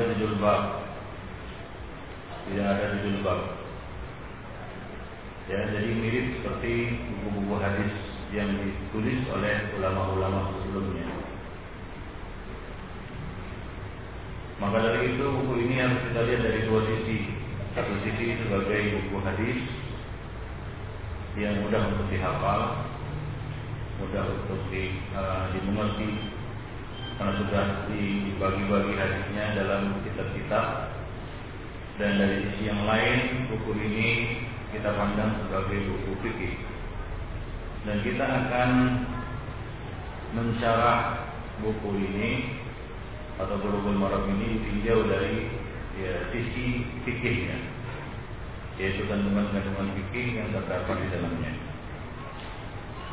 ada judul bab tidak ada judul bab ya jadi mirip seperti buku-buku hadis yang ditulis oleh ulama-ulama sebelumnya. Maka dari itu buku ini harus kita lihat dari dua sisi. Satu sisi sebagai buku hadis yang mudah untuk dihafal, mudah untuk di, uh, dimengerti karena sudah dibagi-bagi hadisnya dalam kitab-kitab dan dari sisi yang lain buku ini kita pandang sebagai buku fikih dan kita akan mensyarah buku ini atau Bulughul Maram ini ditinjau dari ya, sisi fikihnya yaitu kandungan-kandungan fikih yang terdapat di dalamnya.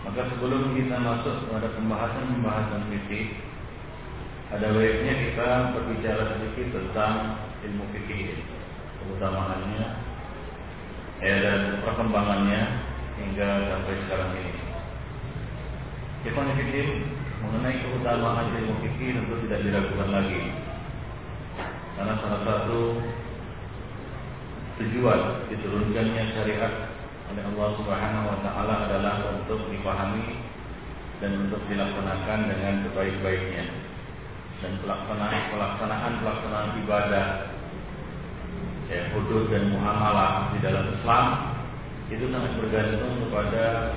Maka sebelum kita masuk pada pembahasan-pembahasan fikih, ada baiknya kita berbicara sedikit tentang ilmu fikih, keutamaannya, ya dan perkembangannya hingga sampai sekarang ini. Ikhwan fikih mengenai keutamaan ilmu fikih tentu tidak diragukan lagi. Karena salah satu tujuan diturunkannya syariat oleh Allah Subhanahu wa taala adalah untuk dipahami dan untuk dilaksanakan dengan sebaik-baiknya. Dan pelaksanaan pelaksanaan pelaksanaan ibadah ya, hudud dan muamalah di dalam Islam itu sangat bergantung kepada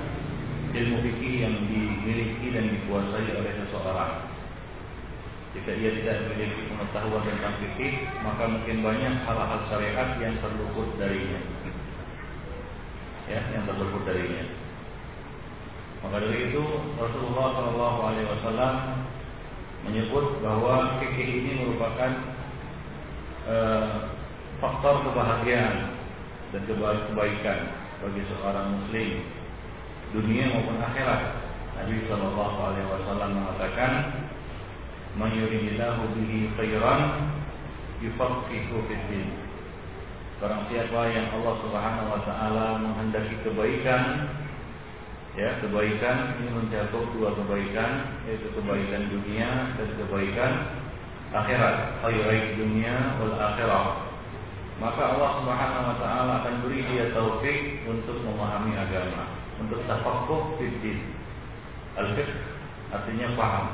ilmu fikih yang di dimiliki dan dikuasai oleh seseorang. Jika ia tidak memiliki pengetahuan tentang fikih, maka mungkin banyak hal-hal syariat yang terluput darinya. Ya, yang terluput darinya. Maka dari itu Rasulullah Shallallahu Alaihi Wasallam menyebut bahwa fikih ini merupakan uh, faktor kebahagiaan dan kebaikan bagi seorang muslim dunia maupun akhirat. Nabi Shallallahu Alaihi Wasallam mengatakan Man yuridillahu bihi khairan yufaqihu fid. Barang siapa yang Allah Subhanahu wa taala menghendaki kebaikan ya, kebaikan ini mencakup dua kebaikan yaitu kebaikan dunia dan kebaikan akhirat, khairai dunia wal akhirah. Maka Allah Subhanahu wa taala akan beri dia taufik untuk memahami agama, untuk tafaqquh fid. Al-fiqh artinya paham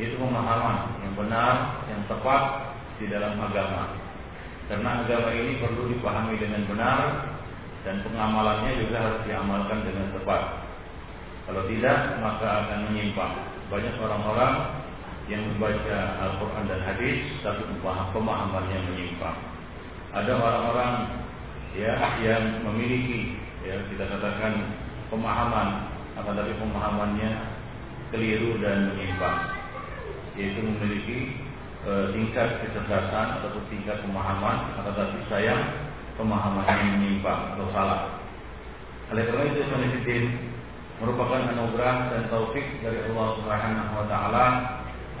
itu pemahaman yang benar, yang tepat di dalam agama. Karena agama ini perlu dipahami dengan benar dan pengamalannya juga harus diamalkan dengan tepat. Kalau tidak, maka akan menyimpang. Banyak orang-orang yang membaca Al-Quran dan Hadis, tapi pemahamannya menyimpang. Ada orang-orang ya yang memiliki ya kita katakan pemahaman, akan tapi pemahamannya keliru dan menyimpang yaitu memiliki e, tingkat kecerdasan atau tingkat pemahaman atau tetapi sayang pemahaman yang menyimpang atau salah. Oleh karena itu Sanifidin merupakan anugerah dan taufik dari Allah Subhanahu wa taala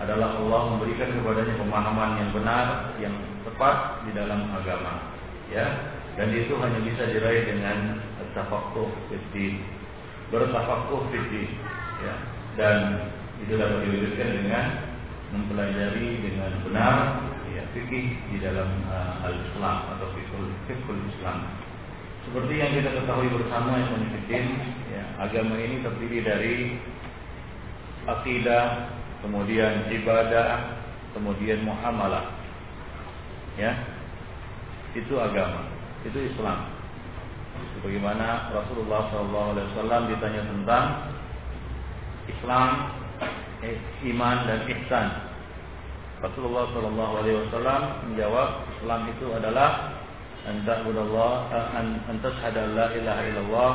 adalah Allah memberikan kepadanya pemahaman yang benar, yang tepat di dalam agama. Ya, dan itu hanya bisa diraih dengan tafaqquh fiddin. Bertafaqquh fiddin, ya. Dan itu dapat diwujudkan dengan mempelajari dengan benar fikih di dalam uh, al-Islam atau fikul fikul Islam. Seperti yang kita ketahui bersama yang ya, agama ini terdiri dari akidah, kemudian ibadah, kemudian muamalah. Ya. Itu agama, itu Islam. Bagaimana Rasulullah SAW ditanya tentang Islam Eh, iman dan ihsan. Rasulullah Shallallahu Alaihi Wasallam menjawab Islam itu adalah anta'budallah an antashhadu la ilaha illallah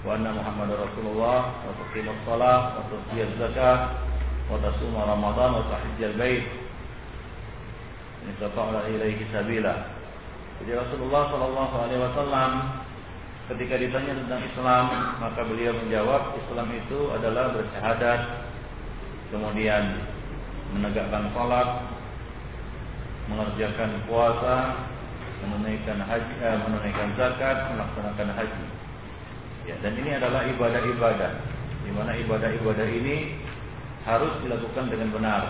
wa anna muhammadar rasulullah wa tuqimus shalah wa tutiyaz zakat wa tasuma ramadan wa tahijjal bait. In istata'ta ilaihi sabila. Jadi Rasulullah Shallallahu Alaihi Wasallam ketika ditanya tentang Islam maka beliau menjawab Islam itu adalah bersyahadat. Kemudian menegakkan sholat, mengerjakan puasa, menunaikan haji, eh, menunaikan zakat, melaksanakan haji. Ya, dan ini adalah ibadah-ibadah, di mana ibadah-ibadah ini harus dilakukan dengan benar,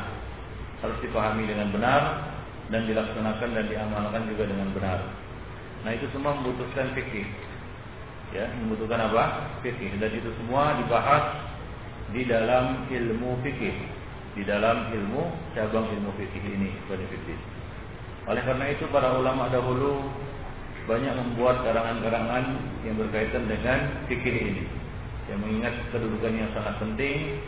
harus dipahami dengan benar dan dilaksanakan dan diamalkan juga dengan benar. Nah itu semua membutuhkan fikih, ya, membutuhkan apa? Fikih dan itu semua dibahas di dalam ilmu fikih, di dalam ilmu cabang ilmu fikih ini benefit. Oleh karena itu para ulama dahulu banyak membuat karangan-karangan yang berkaitan dengan fikih ini, yang mengingat kedudukan yang sangat penting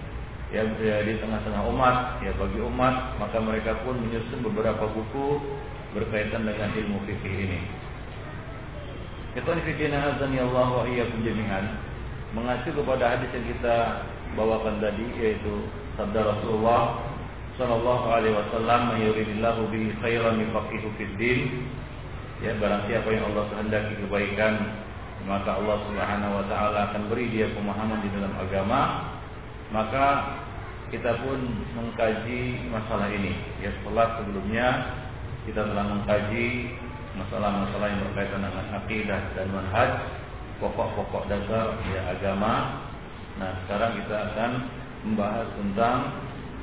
ya, ya di tengah-tengah umat, ya bagi umat, maka mereka pun menyusun beberapa buku berkaitan dengan ilmu fikih ini. Ikhwan fillah ya Allah wa iyyakum jami'an mengacu kepada hadis yang kita bawakan tadi yaitu sabda Rasulullah Shallallahu Alaihi Wasallam mayuridillahu bihi khairan yufaqihu fid din. Ya barang siapa yang Allah kehendaki kebaikan maka Allah Subhanahu wa taala akan beri dia pemahaman di dalam agama. Maka kita pun mengkaji masalah ini. Ya setelah sebelumnya kita telah mengkaji masalah-masalah yang berkaitan dengan akidah dan manhaj pokok-pokok dasar ya agama. Nah, sekarang kita akan membahas tentang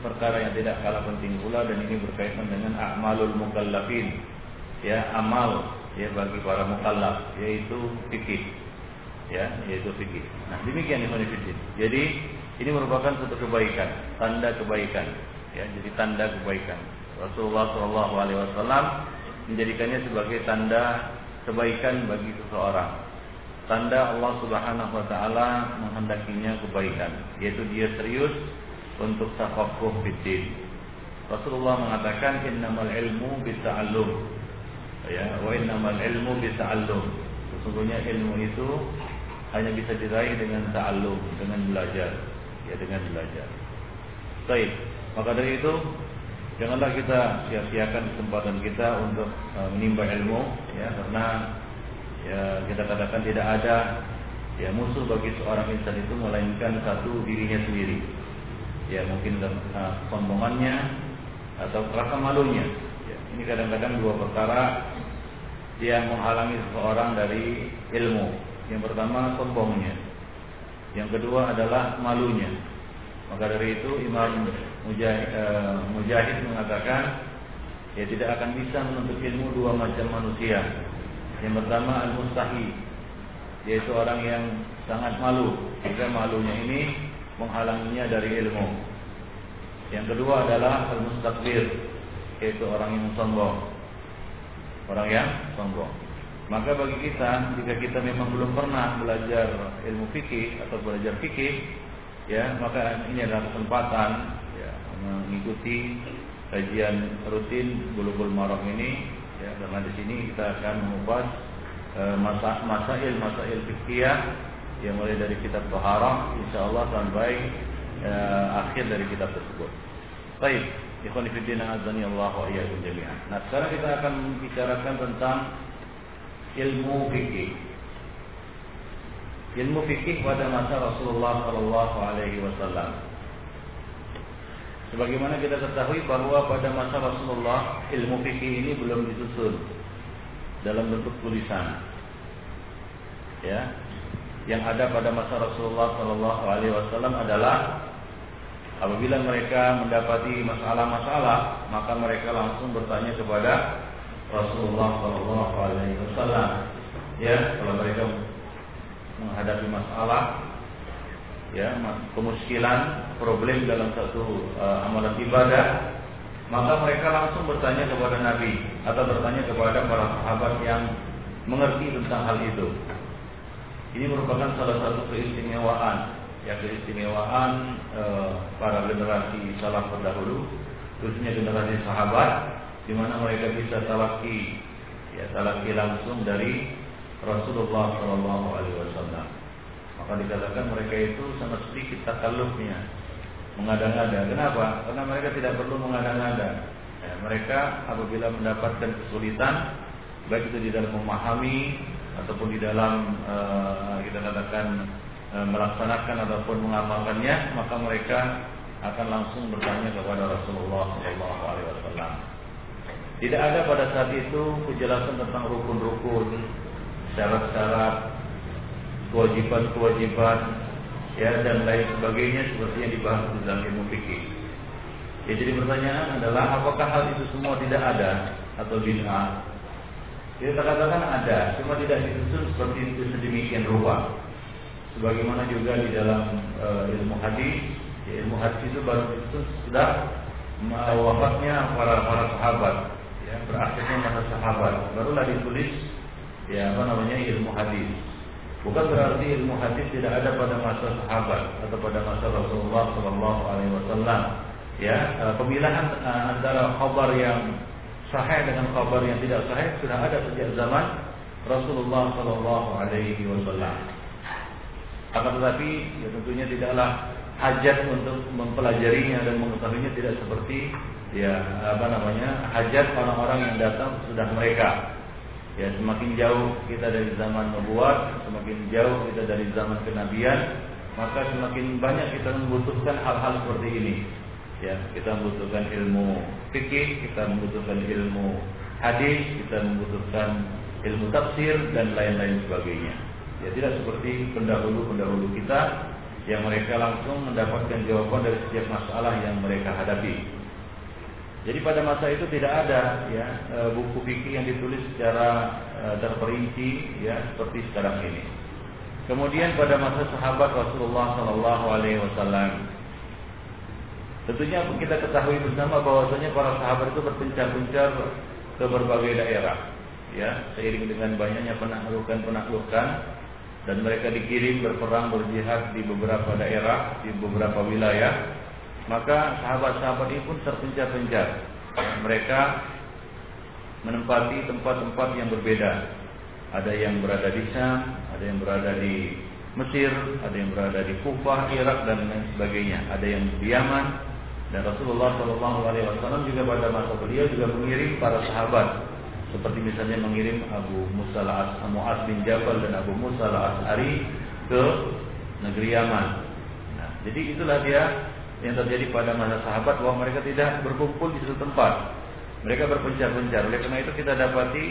perkara yang tidak kalah penting pula dan ini berkaitan dengan amalul mukallafin. Ya, amal ya bagi para mukallaf yaitu fikih. Ya, yaitu fikih. Nah, demikian Ibnu Fiddin. Jadi, ini merupakan satu kebaikan, tanda kebaikan. Ya, jadi tanda kebaikan. Rasulullah Shallallahu alaihi wasallam menjadikannya sebagai tanda kebaikan bagi seseorang. Tanda Allah Subhanahu wa taala menghendakinya kebaikan, yaitu dia serius untuk tafaqquh fiddin. Rasulullah mengatakan innamal ilmu bita'allum. Ya, wa innamal ilmu bita'allum. Sesungguhnya ilmu itu hanya bisa diraih dengan ta'allum, dengan belajar, ya dengan belajar. Baik, maka dari itu janganlah kita sia-siakan kesempatan kita untuk uh, menimba ilmu ya karena ya kita katakan tidak ada ya musuh bagi seorang insan itu melainkan satu dirinya sendiri. Ya mungkin uh, atau rasa malunya. Ya, ini kadang-kadang dua perkara yang menghalangi seseorang dari ilmu. Yang pertama sombongnya. Yang kedua adalah malunya. Maka dari itu Imam Mujahid, uh, Mujahid mengatakan ya tidak akan bisa menuntut ilmu dua macam manusia. Yang pertama al-mustahi yaitu orang yang sangat malu. Jika malunya ini menghalanginya dari ilmu. Yang kedua adalah al-mustakbir yaitu orang yang sombong. Orang yang sombong. Maka bagi kita jika kita memang belum pernah belajar ilmu fikih atau belajar fikih ya maka ini adalah kesempatan ya, mengikuti kajian rutin bulu-bulu maram ini ya karena di sini kita akan mengupas e, masa masail masail fikih yang mulai dari kitab Taharah insyaallah sampai e, akhir dari kitab tersebut. Baik, ikhwan fillah azani Allah wa iyyakum jami'an. Nah, sekarang kita akan bicarakan tentang ilmu fikih ilmu fikih pada masa Rasulullah Shallallahu Alaihi Wasallam. Sebagaimana kita ketahui bahwa pada masa Rasulullah ilmu fikih ini belum disusun dalam bentuk tulisan. Ya, yang ada pada masa Rasulullah Shallallahu Alaihi Wasallam adalah apabila mereka mendapati masalah-masalah, maka mereka langsung bertanya kepada Rasulullah Shallallahu Alaihi Wasallam. Ya, kalau mereka menghadapi masalah ya kemuskilan problem dalam satu uh, amalan ibadah maka mereka langsung bertanya kepada Nabi atau bertanya kepada para sahabat yang mengerti tentang hal itu ini merupakan salah satu keistimewaan ya keistimewaan uh, para generasi salaf terdahulu khususnya generasi sahabat di mana mereka bisa talaki ya talaki langsung dari Rasulullah Shallallahu Alaihi Wasallam. Maka dikatakan mereka itu sangat sedikit takalufnya, mengada-ngada. Kenapa? Karena mereka tidak perlu mengada-ngada. Ya, mereka apabila mendapatkan kesulitan, baik itu di dalam memahami ataupun di dalam uh, kita katakan uh, melaksanakan ataupun mengamalkannya, maka mereka akan langsung bertanya kepada Rasulullah Shallallahu Alaihi Wasallam. Tidak ada pada saat itu kejelasan tentang rukun-rukun syarat-syarat, kewajiban-kewajiban, ya dan lain sebagainya seperti yang dibahas dalam ilmu fikih. Ya, jadi pertanyaan adalah apakah hal itu semua tidak ada atau bid'ah? Kita katakan ada, cuma tidak disusun seperti itu sedemikian rupa. Sebagaimana juga di dalam uh, ilmu hadis, ya, ilmu hadis itu baru itu sudah wafatnya para para sahabat, ya, berakhirnya masa sahabat, barulah ditulis ya apa namanya ilmu hadis. Bukan berarti ilmu hadis tidak ada pada masa sahabat atau pada masa Rasulullah Shallallahu Alaihi Wasallam. Ya, eh, pemilahan eh, antara kabar yang sahih dengan kabar yang tidak sahih sudah ada sejak zaman Rasulullah Shallallahu Alaihi Wasallam. Akan tetapi, ya tentunya tidaklah hajat untuk mempelajarinya dan mengetahuinya tidak seperti ya apa namanya hajat orang-orang yang datang sudah mereka Ya semakin jauh kita dari zaman nubuat, semakin jauh kita dari zaman kenabian, maka semakin banyak kita membutuhkan hal-hal seperti ini. Ya, kita membutuhkan ilmu fikih, kita membutuhkan ilmu hadis, kita membutuhkan ilmu tafsir dan lain-lain sebagainya. Ya, tidak seperti pendahulu-pendahulu kita yang mereka langsung mendapatkan jawaban dari setiap masalah yang mereka hadapi. Jadi pada masa itu tidak ada ya e, buku fikih yang ditulis secara e, terperinci ya seperti sekarang ini. Kemudian pada masa sahabat Rasulullah Shallallahu Alaihi Wasallam, tentunya kita ketahui bersama bahwasanya para sahabat itu berpencar-pencar ke berbagai daerah, ya seiring dengan banyaknya penaklukan-penaklukan dan mereka dikirim berperang berjihad di beberapa daerah, di beberapa wilayah, maka sahabat-sahabat ini pun terpencar-pencar. Mereka menempati tempat-tempat yang berbeda. Ada yang berada di Syam, ada yang berada di Mesir, ada yang berada di Kufah, Irak dan lain sebagainya. Ada yang di Yaman dan Rasulullah Shallallahu Alaihi Wasallam juga pada masa beliau juga mengirim para sahabat seperti misalnya mengirim Abu Musa al Mu'az bin Jabal dan Abu Musa al-As'ari ke negeri Yaman. Nah, jadi itulah dia yang terjadi pada masa sahabat bahwa mereka tidak berkumpul di satu tempat. Mereka berpencar-pencar. Oleh karena itu kita dapati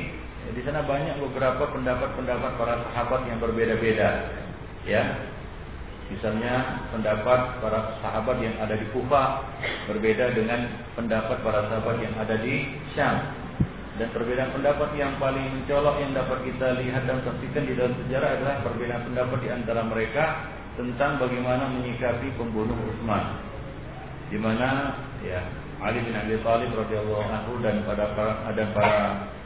ya, di sana banyak beberapa pendapat-pendapat para sahabat yang berbeda-beda. Ya, Misalnya pendapat para sahabat yang ada di Kufah berbeda dengan pendapat para sahabat yang ada di Syam. Dan perbedaan pendapat yang paling mencolok yang dapat kita lihat dan saksikan di dalam sejarah adalah perbedaan pendapat di antara mereka tentang bagaimana menyikapi pembunuh Utsman. Di mana ya Ali bin Abi Thalib radhiyallahu anhu dan pada para ada para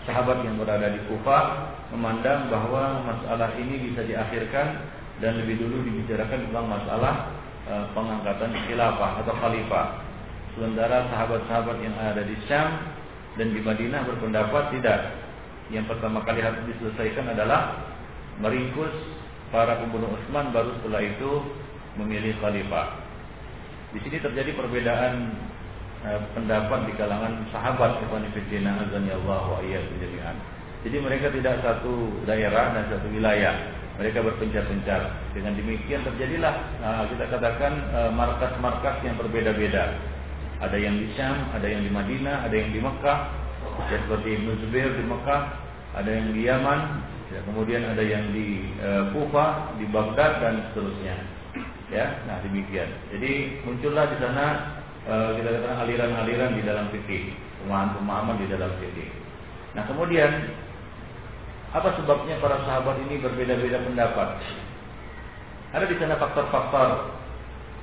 sahabat yang berada di Kufah memandang bahwa masalah ini bisa diakhirkan dan lebih dulu dibicarakan tentang masalah uh, pengangkatan khilafah atau khalifah. Sementara sahabat-sahabat yang ada di Syam dan di Madinah berpendapat tidak. Yang pertama kali harus diselesaikan adalah meringkus para pembunuh Utsman baru setelah itu memilih khalifah. Di sini terjadi perbedaan eh, pendapat di kalangan sahabat Ibn Fiddina azani Allah wa jami'an. Jadi mereka tidak satu daerah dan satu wilayah. Mereka berpencar-pencar. Dengan demikian terjadilah nah, kita katakan eh, markas-markas yang berbeda-beda. Ada yang di Syam, ada yang di Madinah, ada yang di Mekah. Ya, seperti Ibnu Zubair di Mekah, ada yang di Yaman, ya, kemudian ada yang di uh, Kufah, di Baghdad dan seterusnya. Ya, nah demikian. Jadi muncullah di sana uh, kita katakan aliran-aliran di dalam fikih, pemahaman-pemahaman di dalam fikih. Nah kemudian apa sebabnya para sahabat ini berbeda-beda pendapat? Ada di sana faktor-faktor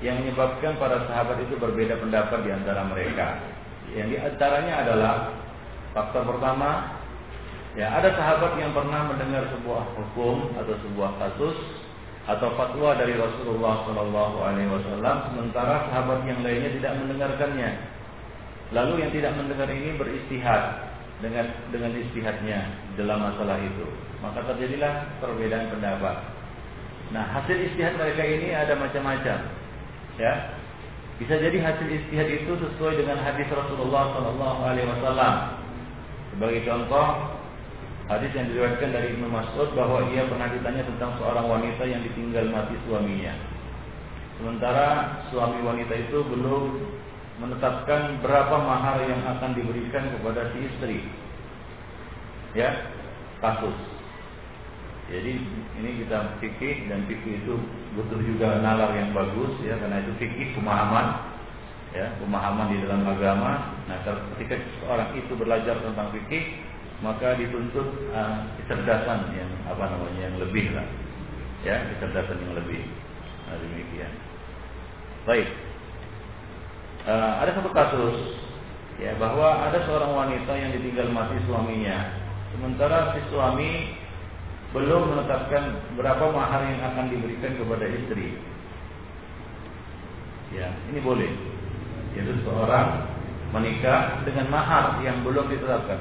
yang menyebabkan para sahabat itu berbeda pendapat di antara mereka. Yang di antaranya adalah faktor pertama, ya ada sahabat yang pernah mendengar sebuah hukum atau sebuah kasus atau fatwa dari Rasulullah Shallallahu Alaihi Wasallam, sementara sahabat yang lainnya tidak mendengarkannya. Lalu yang tidak mendengar ini beristihad dengan dengan istihadnya dalam masalah itu, maka terjadilah perbedaan pendapat. Nah hasil istihad mereka ini ada macam-macam ya bisa jadi hasil istihad itu sesuai dengan hadis Rasulullah Shallallahu Alaihi Wasallam. Sebagai contoh, hadis yang diriwayatkan dari Ibnu Mas'ud bahwa ia pernah ditanya tentang seorang wanita yang ditinggal mati suaminya. Sementara suami wanita itu belum menetapkan berapa mahar yang akan diberikan kepada si istri. Ya, kasus. Jadi ini kita fikih dan fikih itu butuh juga nalar yang bagus ya karena itu fikih pemahaman ya pemahaman di dalam agama. Nah ketika seorang itu belajar tentang fikih maka dituntut uh, kecerdasan yang apa namanya yang lebih lah ya kecerdasan yang lebih. Nah, demikian. Baik. Uh, ada satu kasus ya bahwa ada seorang wanita yang ditinggal mati suaminya sementara si suami belum menetapkan berapa mahar yang akan diberikan kepada istri. Ya, ini boleh. Yaitu seorang menikah dengan mahar yang belum ditetapkan.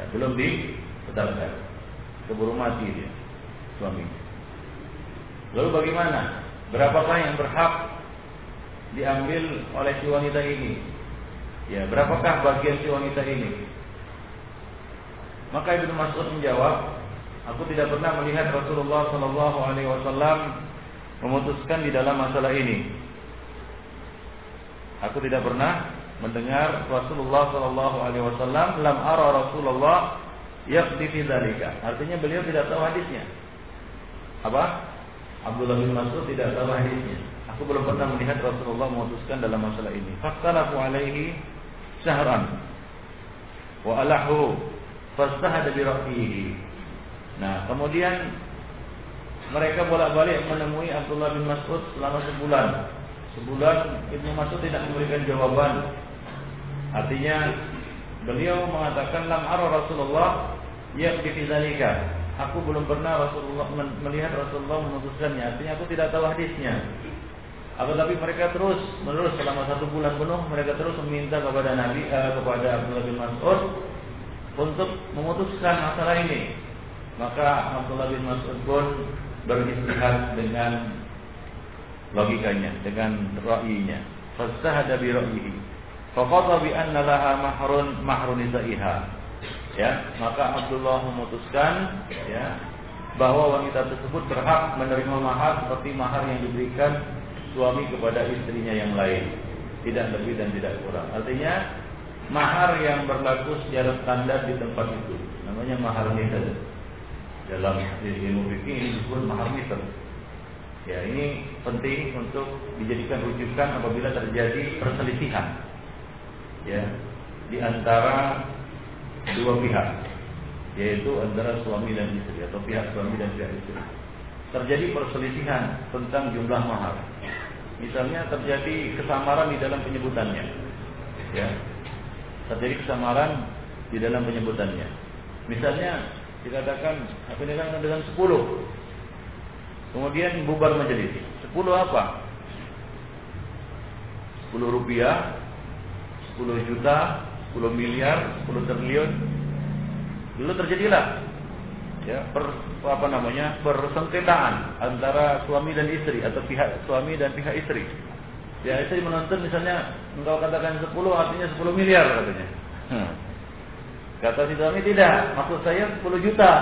Ya, belum ditetapkan. Keburu mati dia suami. Lalu bagaimana? Berapakah yang berhak diambil oleh si wanita ini? Ya, berapakah bagian si wanita ini? Maka Ibnu Mas'ud menjawab, Aku tidak pernah melihat Rasulullah Shallallahu Alaihi Wasallam memutuskan di dalam masalah ini. Aku tidak pernah mendengar Rasulullah Shallallahu Alaihi Wasallam lam ara Rasulullah yakti fi Artinya beliau tidak tahu hadisnya. Apa? Abdullah bin Mas'ud tidak tahu hadisnya. Aku belum pernah melihat Rasulullah memutuskan dalam masalah ini. Fakhtalafu alaihi syahran wa alahu fastahada bi ra'yihi Nah, kemudian mereka bolak-balik menemui Abdullah bin Mas'ud selama sebulan. Sebulan Ibnu Mas'ud tidak memberikan jawaban. Artinya beliau mengatakan lam ara Rasulullah yakfi fi aku belum pernah Rasulullah melihat Rasulullah memutuskannya. Artinya aku tidak tahu hadisnya. Akan tapi mereka terus menerus selama satu bulan penuh mereka terus meminta kepada Nabi eh, kepada Abdullah bin Mas'ud untuk memutuskan masalah ini. Maka Abdullah bin Mas'ud pun beristihad dengan logikanya, dengan ra'yinya. Fastahada bi ra'yihi. Faqata bi anna laha mahrun mahrun. Ya, maka Abdullah memutuskan ya bahwa wanita tersebut berhak menerima mahar seperti mahar yang diberikan suami kepada istrinya yang lain. Tidak lebih dan tidak kurang. Artinya mahar yang berlaku secara standar di tempat itu namanya mahar mitar. Dalam ilmu fikih ini disebut mahar mitar. Ya, ini penting untuk dijadikan rujukan apabila terjadi perselisihan. Ya, di antara dua pihak, yaitu antara suami dan istri atau pihak suami dan pihak istri. Terjadi perselisihan tentang jumlah mahar. Misalnya terjadi kesamaran di dalam penyebutannya. Ya. Terjadi kesamaran di dalam penyebutannya. Misalnya dikatakan apa kan dengan 10. Kemudian bubar majelis. 10 apa? 10 rupiah, 10 juta, 10 miliar, 10 triliun. Dulu terjadilah ya per, apa namanya persengketaan antara suami dan istri atau pihak suami dan pihak istri. Ya istri menuntut misalnya engkau katakan 10 artinya 10 miliar katanya. Hmm. Kata si suami tidak, maksud saya 10 juta.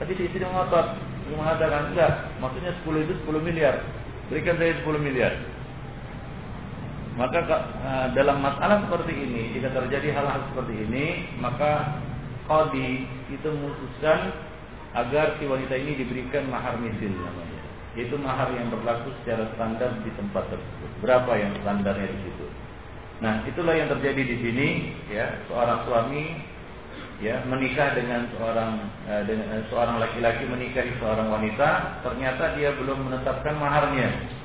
Tapi si istri mengotot, mengatakan enggak, maksudnya 10 itu 10 miliar. Berikan saya 10 miliar. Maka eh, dalam masalah seperti ini, jika terjadi hal-hal seperti ini, maka qadi itu memutuskan agar si wanita ini diberikan mahar misil namanya. Yaitu mahar yang berlaku secara standar di tempat tersebut. Berapa yang standarnya di situ? Nah, itulah yang terjadi di sini ya, seorang suami ya menikah dengan seorang eh, dengan eh, seorang laki-laki menikahi seorang wanita, ternyata dia belum menetapkan maharnya.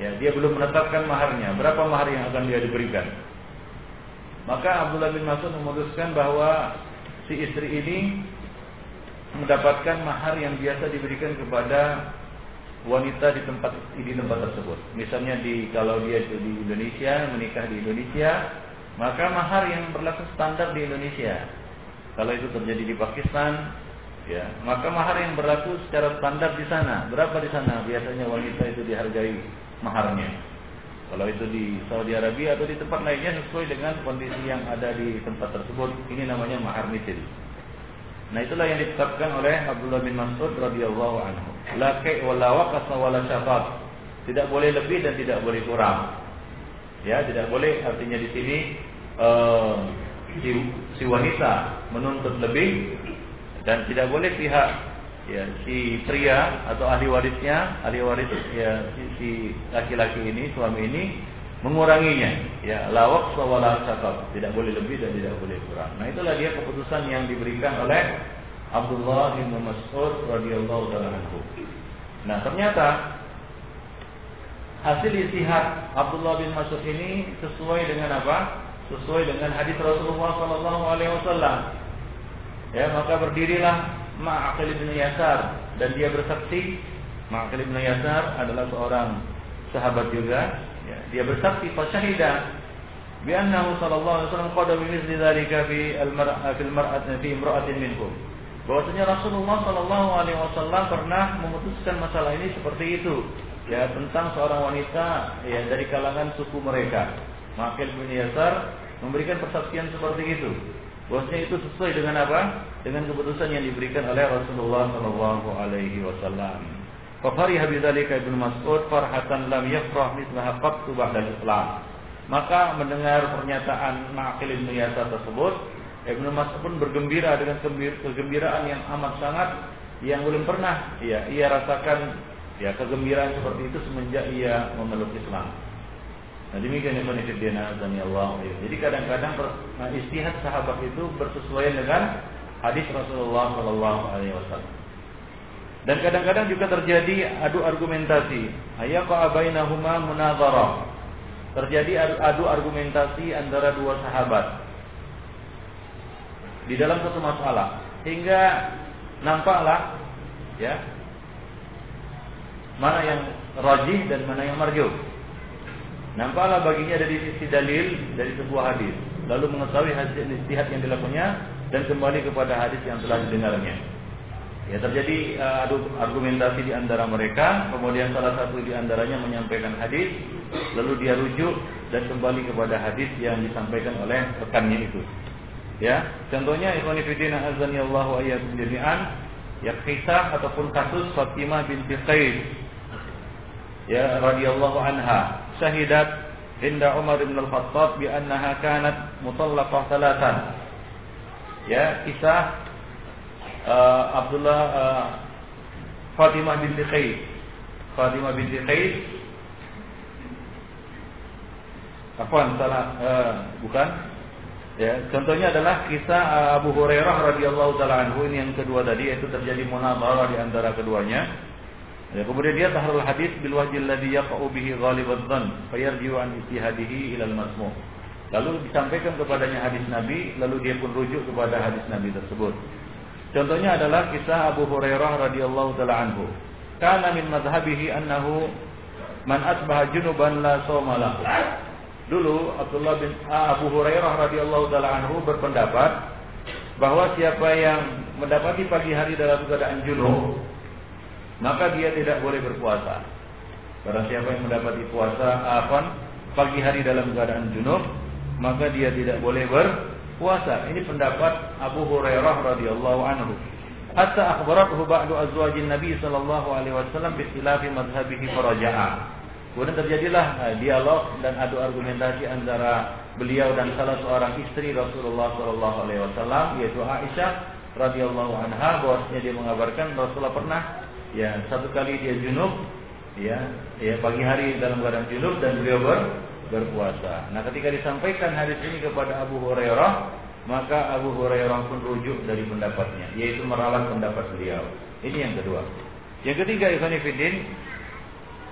Ya, dia belum menetapkan maharnya. Berapa mahar yang akan dia diberikan? Maka Abdullah bin Mas'ud memutuskan bahwa si istri ini mendapatkan mahar yang biasa diberikan kepada wanita di tempat di tempat tersebut. Misalnya di kalau dia di Indonesia menikah di Indonesia, maka mahar yang berlaku standar di Indonesia. Kalau itu terjadi di Pakistan, ya, maka mahar yang berlaku secara standar di sana. Berapa di sana biasanya wanita itu dihargai maharnya? Kalau itu di Saudi Arabia atau di tempat lainnya sesuai dengan kondisi yang ada di tempat tersebut, ini namanya mahar misil. Nah itulah yang ditetapkan oleh Abdullah bin Mas'ud radhiyallahu anhu. La kai wala waqasa wala syafat. Tidak boleh lebih dan tidak boleh kurang. Ya, tidak boleh artinya di sini uh, si, si wanita menuntut lebih dan tidak boleh pihak ya si pria atau ahli warisnya ahli waris ya si laki-laki ini suami ini menguranginya. Ya lawak sawala sakab tidak boleh lebih dan tidak boleh kurang. Nah itulah dia keputusan yang diberikan oleh Abdullah bin Mas'ud radhiyallahu anhu. Nah ternyata hasil istihad Abdullah bin Mas'ud ini sesuai dengan apa? Sesuai dengan hadis Rasulullah sallallahu alaihi wasallam. Ya maka berdirilah Ma'aqil bin Yasar. Dan dia bersaksi Ma'aqil bin Yasar adalah seorang sahabat juga. Ya, dia bersaksi fasyahida bi annahu sallallahu alaihi wasallam qada bi mithli dzalika fi al-mar'a fi al-mar'at fi imra'atin minkum. Bahwasanya Rasulullah sallallahu alaihi wasallam pernah memutuskan masalah ini seperti itu. Ya tentang seorang wanita ya dari kalangan suku mereka. Ma'aqil bin Yasar memberikan persaksian seperti itu Bahwasanya itu sesuai dengan apa? Dengan keputusan yang diberikan oleh Rasulullah Shallallahu Alaihi Wasallam. Fafariha bidzalika Ibnu Mas'ud farhatan lam yafrah mithlaha qattu ba'da Islam. Maka mendengar pernyataan Ma'qil bin Yasar tersebut, Ibnu Mas'ud pun bergembira dengan kegembiraan yang amat sangat yang belum pernah ya ia rasakan ya kegembiraan seperti itu semenjak ia memeluk Islam. Nah demikian yang konfidina dan Allah. Jadi kadang-kadang nah, istihad sahabat itu bersesuaian dengan hadis Rasulullah Shallallahu Alaihi Wasallam. Dan kadang-kadang juga terjadi adu argumentasi. Ayaqa abainahuma munazara. Terjadi adu argumentasi antara dua sahabat di dalam satu masalah. hingga nampaklah ya mana yang rajih dan mana yang marjuh. Nampaklah baginya dari sisi dalil dari sebuah hadis, lalu mengetahui hasil istihad yang dilakukannya dan kembali kepada hadis yang telah didengarnya. Ya terjadi uh, argumentasi di antara mereka, kemudian salah satu di antaranya menyampaikan hadis, lalu dia rujuk dan kembali kepada hadis yang disampaikan oleh rekannya itu. Ya, contohnya ikhwan fillah azan ya Allah wa jami'an, ya kisah ataupun kasus Fatimah binti Qais. Ya radhiyallahu anha syahidat inda Umar bin Al-Khattab bi annaha kanat mutallaqah salatan. Ya, kisah uh, Abdullah uh, Fatimah binti Qais. Fatimah binti Qais Afwan, salah uh, bukan. Ya, contohnya adalah kisah uh, Abu Hurairah radhiyallahu taala ini yang kedua tadi yaitu terjadi munazarah di antara keduanya. Ya, kemudian dia tahrul hadis bil wajil ladzi yaqa'u bihi ghalibad dhann fayarji'u an istihadihi ila al masmu'. Lalu disampaikan kepadanya hadis Nabi, lalu dia pun rujuk kepada hadis Nabi tersebut. Contohnya adalah kisah Abu Hurairah radhiyallahu taala anhu. Kana min madhhabihi annahu man asbaha junuban la sawma lahu. Dulu Abdullah bin ah, Abu Hurairah radhiyallahu taala anhu berpendapat bahwa siapa yang mendapati pagi hari dalam keadaan junub maka dia tidak boleh berpuasa. Barang siapa yang mendapati puasa apa pagi hari dalam keadaan junub, maka dia tidak boleh berpuasa. Ini pendapat Abu Hurairah radhiyallahu anhu. Hatta akhbarathu ba'du azwajin Nabi sallallahu alaihi wasallam bi khilafi madhhabihi faraja'a. Kemudian terjadilah eh, dialog dan adu argumentasi antara beliau dan salah seorang istri Rasulullah sallallahu alaihi wasallam yaitu Aisyah radhiyallahu anha bahwasanya dia mengabarkan Rasulullah pernah ya satu kali dia junub ya ya pagi hari dalam keadaan junub dan beliau ber, berpuasa. Nah, ketika disampaikan hadis ini kepada Abu Hurairah, maka Abu Hurairah pun rujuk dari pendapatnya, yaitu meralat pendapat beliau. Ini yang kedua. Yang ketiga, Ibn Fiddin,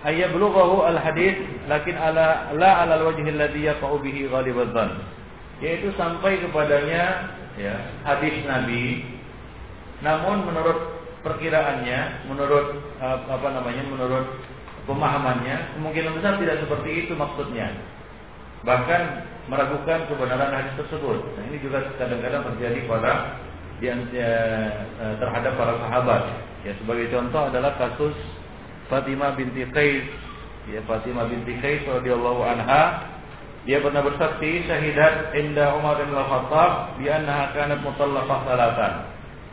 ayat belughahu al hadis lakin ala la ala al wajhi alladhi yaqa'u bihi ghalibadzan. Yaitu sampai kepadanya ya hadis Nabi namun menurut perkiraannya menurut uh, apa namanya menurut pemahamannya kemungkinan besar tidak seperti itu maksudnya. Bahkan meragukan kebenaran hadis tersebut. Nah, ini juga kadang-kadang terjadi pada yang ya, uh, terhadap para sahabat. Ya sebagai contoh adalah kasus Fatimah binti Qais. Ya Fatimah binti Qais radhiyallahu anha dia pernah bersaksi syahidat inda Umar bin Al-Khattab bi annaha kanat mutallaqah salatan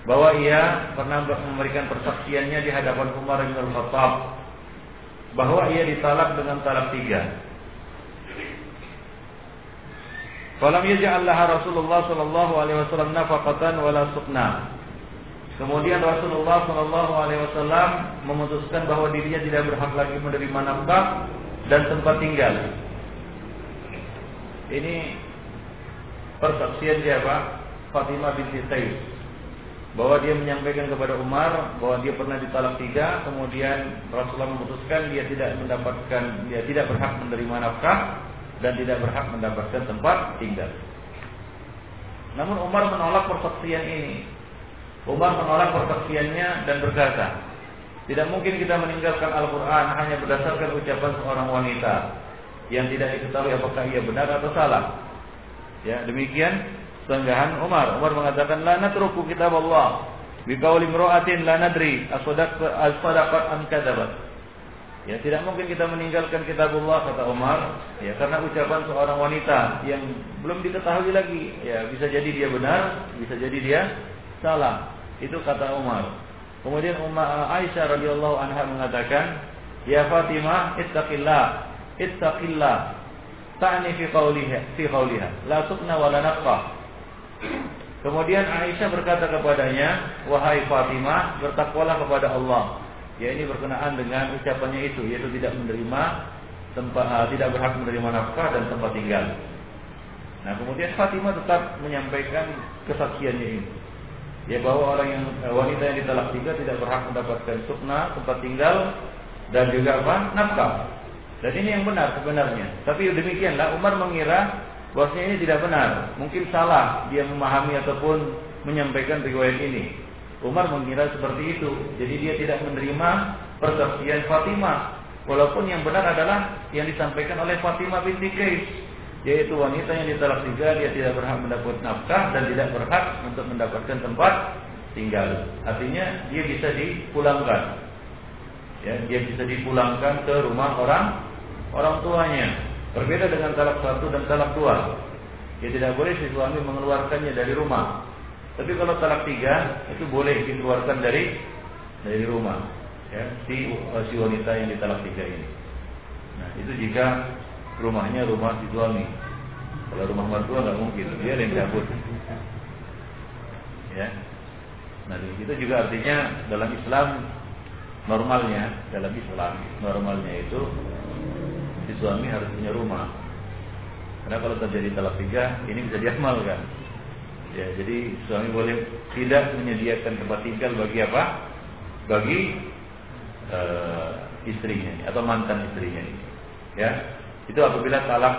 bahwa ia pernah memberikan persaksiannya di hadapan Umar bin Khattab bahwa ia ditalak dengan talak tiga. Falam yaj'al Rasulullah sallallahu alaihi wasallam nafaqatan wala suqna. Kemudian Rasulullah sallallahu alaihi wasallam memutuskan bahwa dirinya tidak berhak lagi menerima nafkah dan tempat tinggal. Ini persaksian siapa? Fatimah binti Qais bahwa dia menyampaikan kepada Umar bahwa dia pernah ditalak tiga, kemudian Rasulullah memutuskan dia tidak mendapatkan, dia tidak berhak menerima nafkah dan tidak berhak mendapatkan tempat tinggal. Namun Umar menolak persaksian ini. Umar menolak persaksiannya dan berkata, tidak mungkin kita meninggalkan Al-Quran hanya berdasarkan ucapan seorang wanita yang tidak diketahui apakah ia benar atau salah. Ya, demikian sanggahan Umar. Umar mengatakan la natruku kitab Allah biqauli imra'atin la nadri as-sadaqat am kadzabat. Ya, tidak mungkin kita meninggalkan kitab Allah kata Umar, ya karena ucapan seorang wanita yang belum diketahui lagi, ya bisa jadi dia benar, bisa jadi dia salah. Itu kata Umar. Kemudian Umar Aisyah radhiyallahu anha mengatakan, "Ya Fatimah, ittaqillah, ittaqillah." Ta'ni fi qawliha, fi qawliha, la tuqna wa la naqqa. Kemudian Aisyah berkata kepadanya, "Wahai Fatimah, bertakwalah kepada Allah." Ya ini berkenaan dengan ucapannya itu, yaitu tidak menerima tempat uh, tidak berhak menerima nafkah dan tempat tinggal. Nah, kemudian Fatimah tetap menyampaikan kesaksiannya ini. Ya bahwa orang yang uh, wanita yang ditalak tiga tidak berhak mendapatkan sukna, tempat tinggal dan juga apa? nafkah. Dan ini yang benar sebenarnya. Tapi demikianlah Umar mengira bahwasanya ini tidak benar. Mungkin salah dia memahami ataupun menyampaikan riwayat ini. Umar mengira seperti itu. Jadi dia tidak menerima persaksian Fatimah. Walaupun yang benar adalah yang disampaikan oleh Fatimah binti Qais, yaitu wanita yang ditolak tiga dia tidak berhak mendapat nafkah dan tidak berhak untuk mendapatkan tempat tinggal. Artinya dia bisa dipulangkan. Ya, dia bisa dipulangkan ke rumah orang orang tuanya. Berbeda dengan talak satu dan talak dua. Dia tidak boleh si suami mengeluarkannya dari rumah. Tapi kalau talak tiga itu boleh dikeluarkan dari dari rumah, ya, si, si wanita yang ditalak tiga ini. Nah itu jika rumahnya rumah si suami. Kalau rumah mertua nggak mungkin, dia yang cabut. Ya. Nah itu juga artinya dalam Islam normalnya dalam Islam normalnya itu si suami harus punya rumah. Karena kalau terjadi talak tiga ini bisa diamalkan. Ya, jadi suami boleh tidak menyediakan tempat tinggal bagi apa? Bagi uh, istrinya atau mantan istrinya ini. Ya, itu apabila talak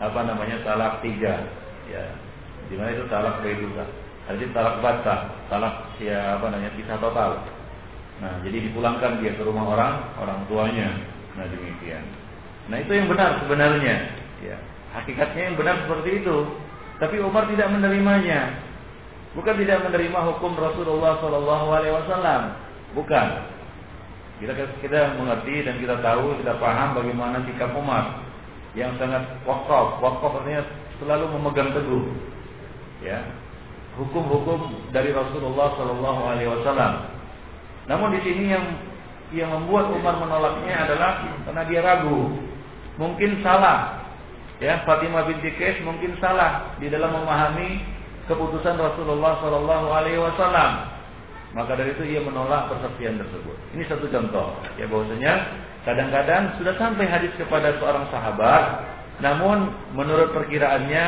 apa namanya talak tiga. Ya, di mana itu talak baidulah. Jadi talak bata, talak ya apa namanya pisah total. Nah, jadi dipulangkan dia ke rumah orang, orang tuanya. Nah, demikian. Nah, itu yang benar sebenarnya. Ya, hakikatnya yang benar seperti itu. Tapi Umar tidak menerimanya. Bukan tidak menerima hukum Rasulullah Shallallahu Alaihi Wasallam. Bukan. Kita kita mengerti dan kita tahu, kita paham bagaimana sikap Umar yang sangat wakaf. Wakaf artinya selalu memegang teguh. Ya, hukum-hukum dari Rasulullah Shallallahu Alaihi Wasallam. Namun di sini yang yang membuat Umar menolaknya adalah karena dia ragu, mungkin salah Ya, Fatimah binti Qais mungkin salah di dalam memahami keputusan Rasulullah Shallallahu Alaihi Wasallam. Maka dari itu ia menolak persaksian tersebut. Ini satu contoh. Ya bahwasanya kadang-kadang sudah sampai hadis kepada seorang sahabat, namun menurut perkiraannya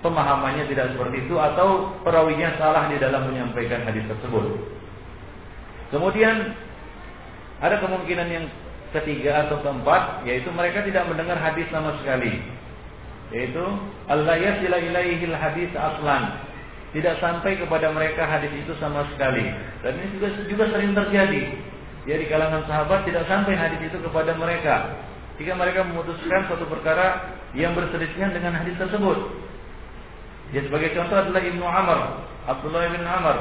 pemahamannya tidak seperti itu atau perawinya salah di dalam menyampaikan hadis tersebut. Kemudian ada kemungkinan yang ketiga atau keempat yaitu mereka tidak mendengar hadis sama sekali. Yaitu Allah yasila ilaihil hadis aslan. Tidak sampai kepada mereka hadis itu sama sekali. Dan ini juga juga sering terjadi. Ya di kalangan sahabat tidak sampai hadis itu kepada mereka. Jika mereka memutuskan suatu perkara yang berselisih dengan hadis tersebut. Ya sebagai contoh adalah Ibnu Amr Abdullah bin Amr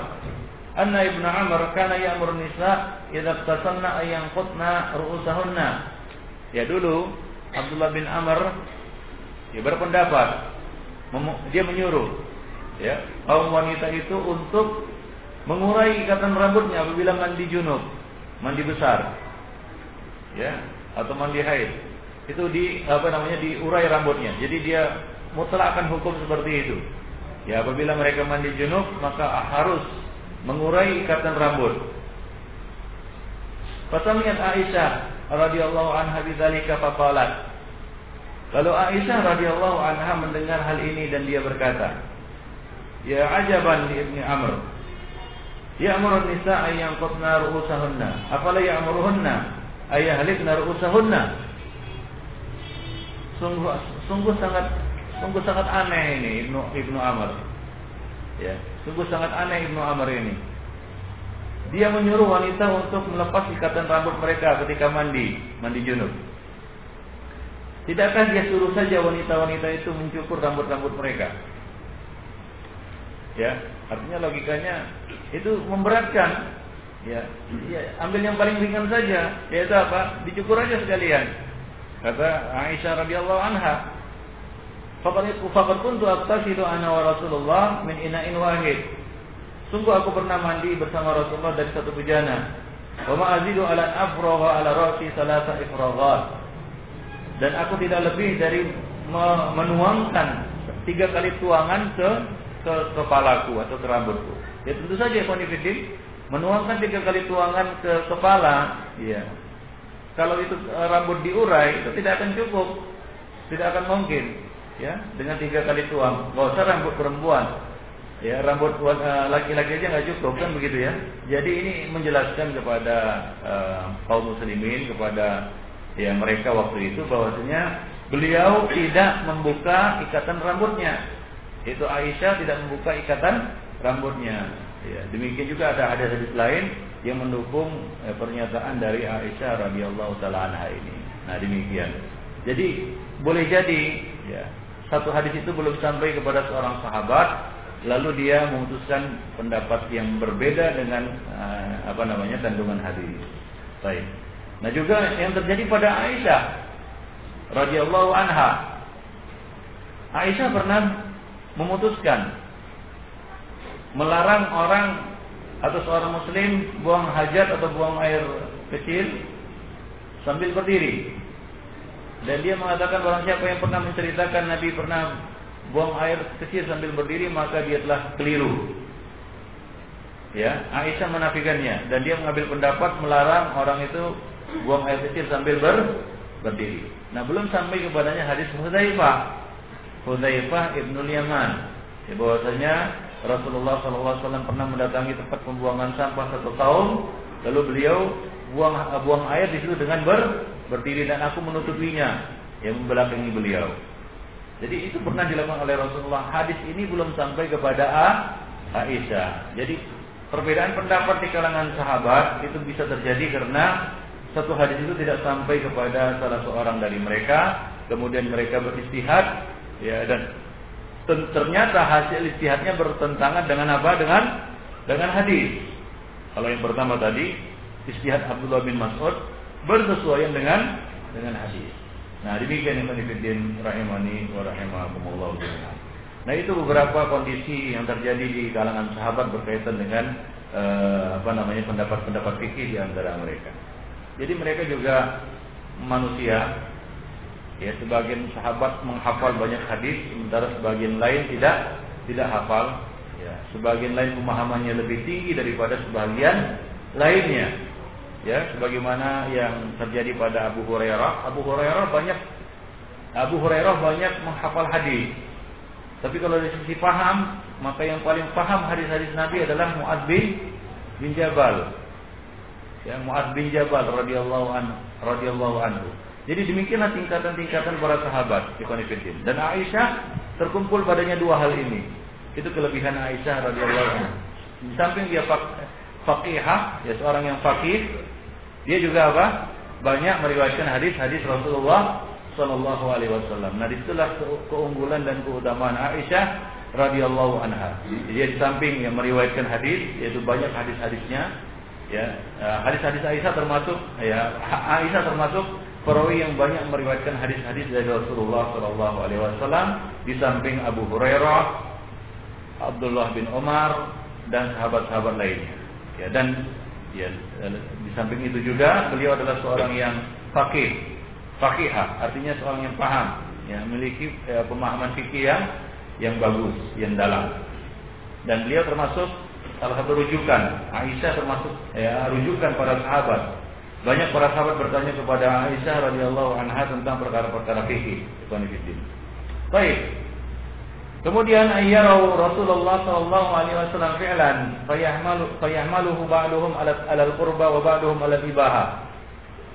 anna Ibnu Amr kana ya'mur nisa idza tasanna ayyan qutna ru'usahunna ya dulu Abdullah bin Amr dia berpendapat dia menyuruh ya kaum wanita itu untuk mengurai ikatan rambutnya apabila mandi junub, mandi besar. Ya, atau mandi haid. Itu di apa namanya diurai rambutnya. Jadi dia mutlak akan hukum seperti itu. Ya, apabila mereka mandi junub maka harus mengurai ikatan rambut. Fasamiat Aisyah radhiyallahu anha bidzalika faqalat Lalu Aisyah radhiyallahu anha mendengar hal ini dan dia berkata, "Ya ajaban li Ibni Amr. Ya'muru an-nisa ay yanqutna ru'usahunna, afala ya'muruhunna ay yahlikna ru'usahunna?" Sungguh sungguh sangat sungguh sangat aneh ini Ibnu Ibnu Amr. Ya, sungguh sangat aneh Ibnu Amr ini. Dia menyuruh wanita untuk melepas ikatan rambut mereka ketika mandi, mandi junub. Tidakkah dia suruh saja wanita-wanita itu mencukur rambut-rambut mereka? Ya, artinya logikanya itu memberatkan. Ya, ya, ambil yang paling ringan saja, yaitu apa? Dicukur aja sekalian. Kata Aisyah radhiyallahu anha, "Faqad kuntu aqtasilu ana wa Rasulullah min ina'in wahid." Sungguh aku pernah mandi bersama Rasulullah dari satu bejana. Wa ma azidu ala afragha ala ra'si salasa ifraghat dan aku tidak lebih dari menuangkan tiga kali tuangan ke ke kepalaku atau ke rambutku. Ya tentu saja konfidin menuangkan tiga kali tuangan ke kepala, ya. Kalau itu e, rambut diurai itu tidak akan cukup, tidak akan mungkin, ya dengan tiga kali tuang. Gak usah rambut perempuan, ya rambut e, laki-laki aja nggak cukup kan begitu ya. Jadi ini menjelaskan kepada uh, kaum muslimin kepada ya mereka waktu itu bahwasanya beliau tidak membuka ikatan rambutnya. Itu Aisyah tidak membuka ikatan rambutnya. Ya, demikian juga ada hadis-hadis lain yang mendukung eh, pernyataan dari Aisyah radhiyallahu taala anha ini. Nah, demikian. Jadi boleh jadi ya, satu hadis itu belum sampai kepada seorang sahabat lalu dia memutuskan pendapat yang berbeda dengan uh, apa namanya kandungan hadis. Baik. Nah juga yang terjadi pada Aisyah radhiyallahu anha. Aisyah pernah memutuskan melarang orang atau seorang muslim buang hajat atau buang air kecil sambil berdiri. Dan dia mengatakan barang siapa yang pernah menceritakan Nabi pernah buang air kecil sambil berdiri maka dia telah keliru. Ya, Aisyah menafikannya dan dia mengambil pendapat melarang orang itu buang air kecil sambil ber berdiri. Nah, belum sampai kepadanya hadis Hudzaifah. Hudzaifah Ibnu Yaman. Ya, bahwasanya Rasulullah SAW pernah mendatangi tempat pembuangan sampah satu tahun, lalu beliau buang buang air di situ dengan ber, berdiri dan aku menutupinya, yang membelakangi beliau. Jadi itu pernah dilakukan oleh Rasulullah. Hadis ini belum sampai kepada Aisyah. Jadi perbedaan pendapat di kalangan sahabat itu bisa terjadi karena satu hadis itu tidak sampai kepada salah seorang dari mereka, kemudian mereka beristihad, ya dan ternyata hasil istihadnya bertentangan dengan apa? Dengan dengan hadis. Kalau yang pertama tadi istihad Abdullah bin Mas'ud bersesuaian dengan dengan hadis. Nah, demikian yang Ibn rahimani wa rahimakumullah Nah, itu beberapa kondisi yang terjadi di kalangan sahabat berkaitan dengan eh, apa namanya pendapat-pendapat fikih di antara mereka. Jadi mereka juga manusia Ya, sebagian sahabat menghafal banyak hadis, sementara sebagian lain tidak tidak hafal. Ya, sebagian lain pemahamannya lebih tinggi daripada sebagian lainnya. Ya, sebagaimana yang terjadi pada Abu Hurairah. Abu Hurairah banyak Abu Hurairah banyak menghafal hadis. Tapi kalau dari sisi paham, maka yang paling paham hadis-hadis Nabi adalah Muad bin Jabal. Ya, Muad bin Jabal radhiyallahu anhu radhiyallahu anhu. Jadi demikianlah tingkatan-tingkatan para sahabat Ikhwanifidin. Dan Aisyah terkumpul padanya dua hal ini. Itu kelebihan Aisyah radhiyallahu anha. Di samping dia faqihah, ya seorang yang faqih, dia juga apa? Banyak meriwayatkan hadis-hadis Rasulullah Shallallahu Alaihi Wasallam. Nah di situlah keunggulan dan keutamaan Aisyah radhiyallahu anha. Dia di samping yang meriwayatkan hadis, yaitu banyak hadis-hadisnya. Ya, eh, hadis-hadis Aisyah termasuk, ya Aisyah termasuk perawi yang banyak meriwayatkan hadis-hadis dari Rasulullah Shallallahu Alaihi Wasallam di samping Abu Hurairah, Abdullah bin Omar dan sahabat-sahabat lainnya. Ya dan ya di samping itu juga beliau adalah seorang yang fakih, fakihah, artinya seorang yang paham, yang memiliki ya, pemahaman fikih yang yang bagus, yang dalam. Dan beliau termasuk salah satu rujukan Aisyah termasuk ya, rujukan para sahabat banyak para sahabat bertanya kepada Aisyah radhiyallahu anha tentang perkara-perkara fikih. Baik. Kemudian ayyarau Rasulullah sallallahu alaihi wasallam fi'lan fayahmalu fayahmaluhu ba'duhum ala al-qurba wa ba'duhum ala ibaha.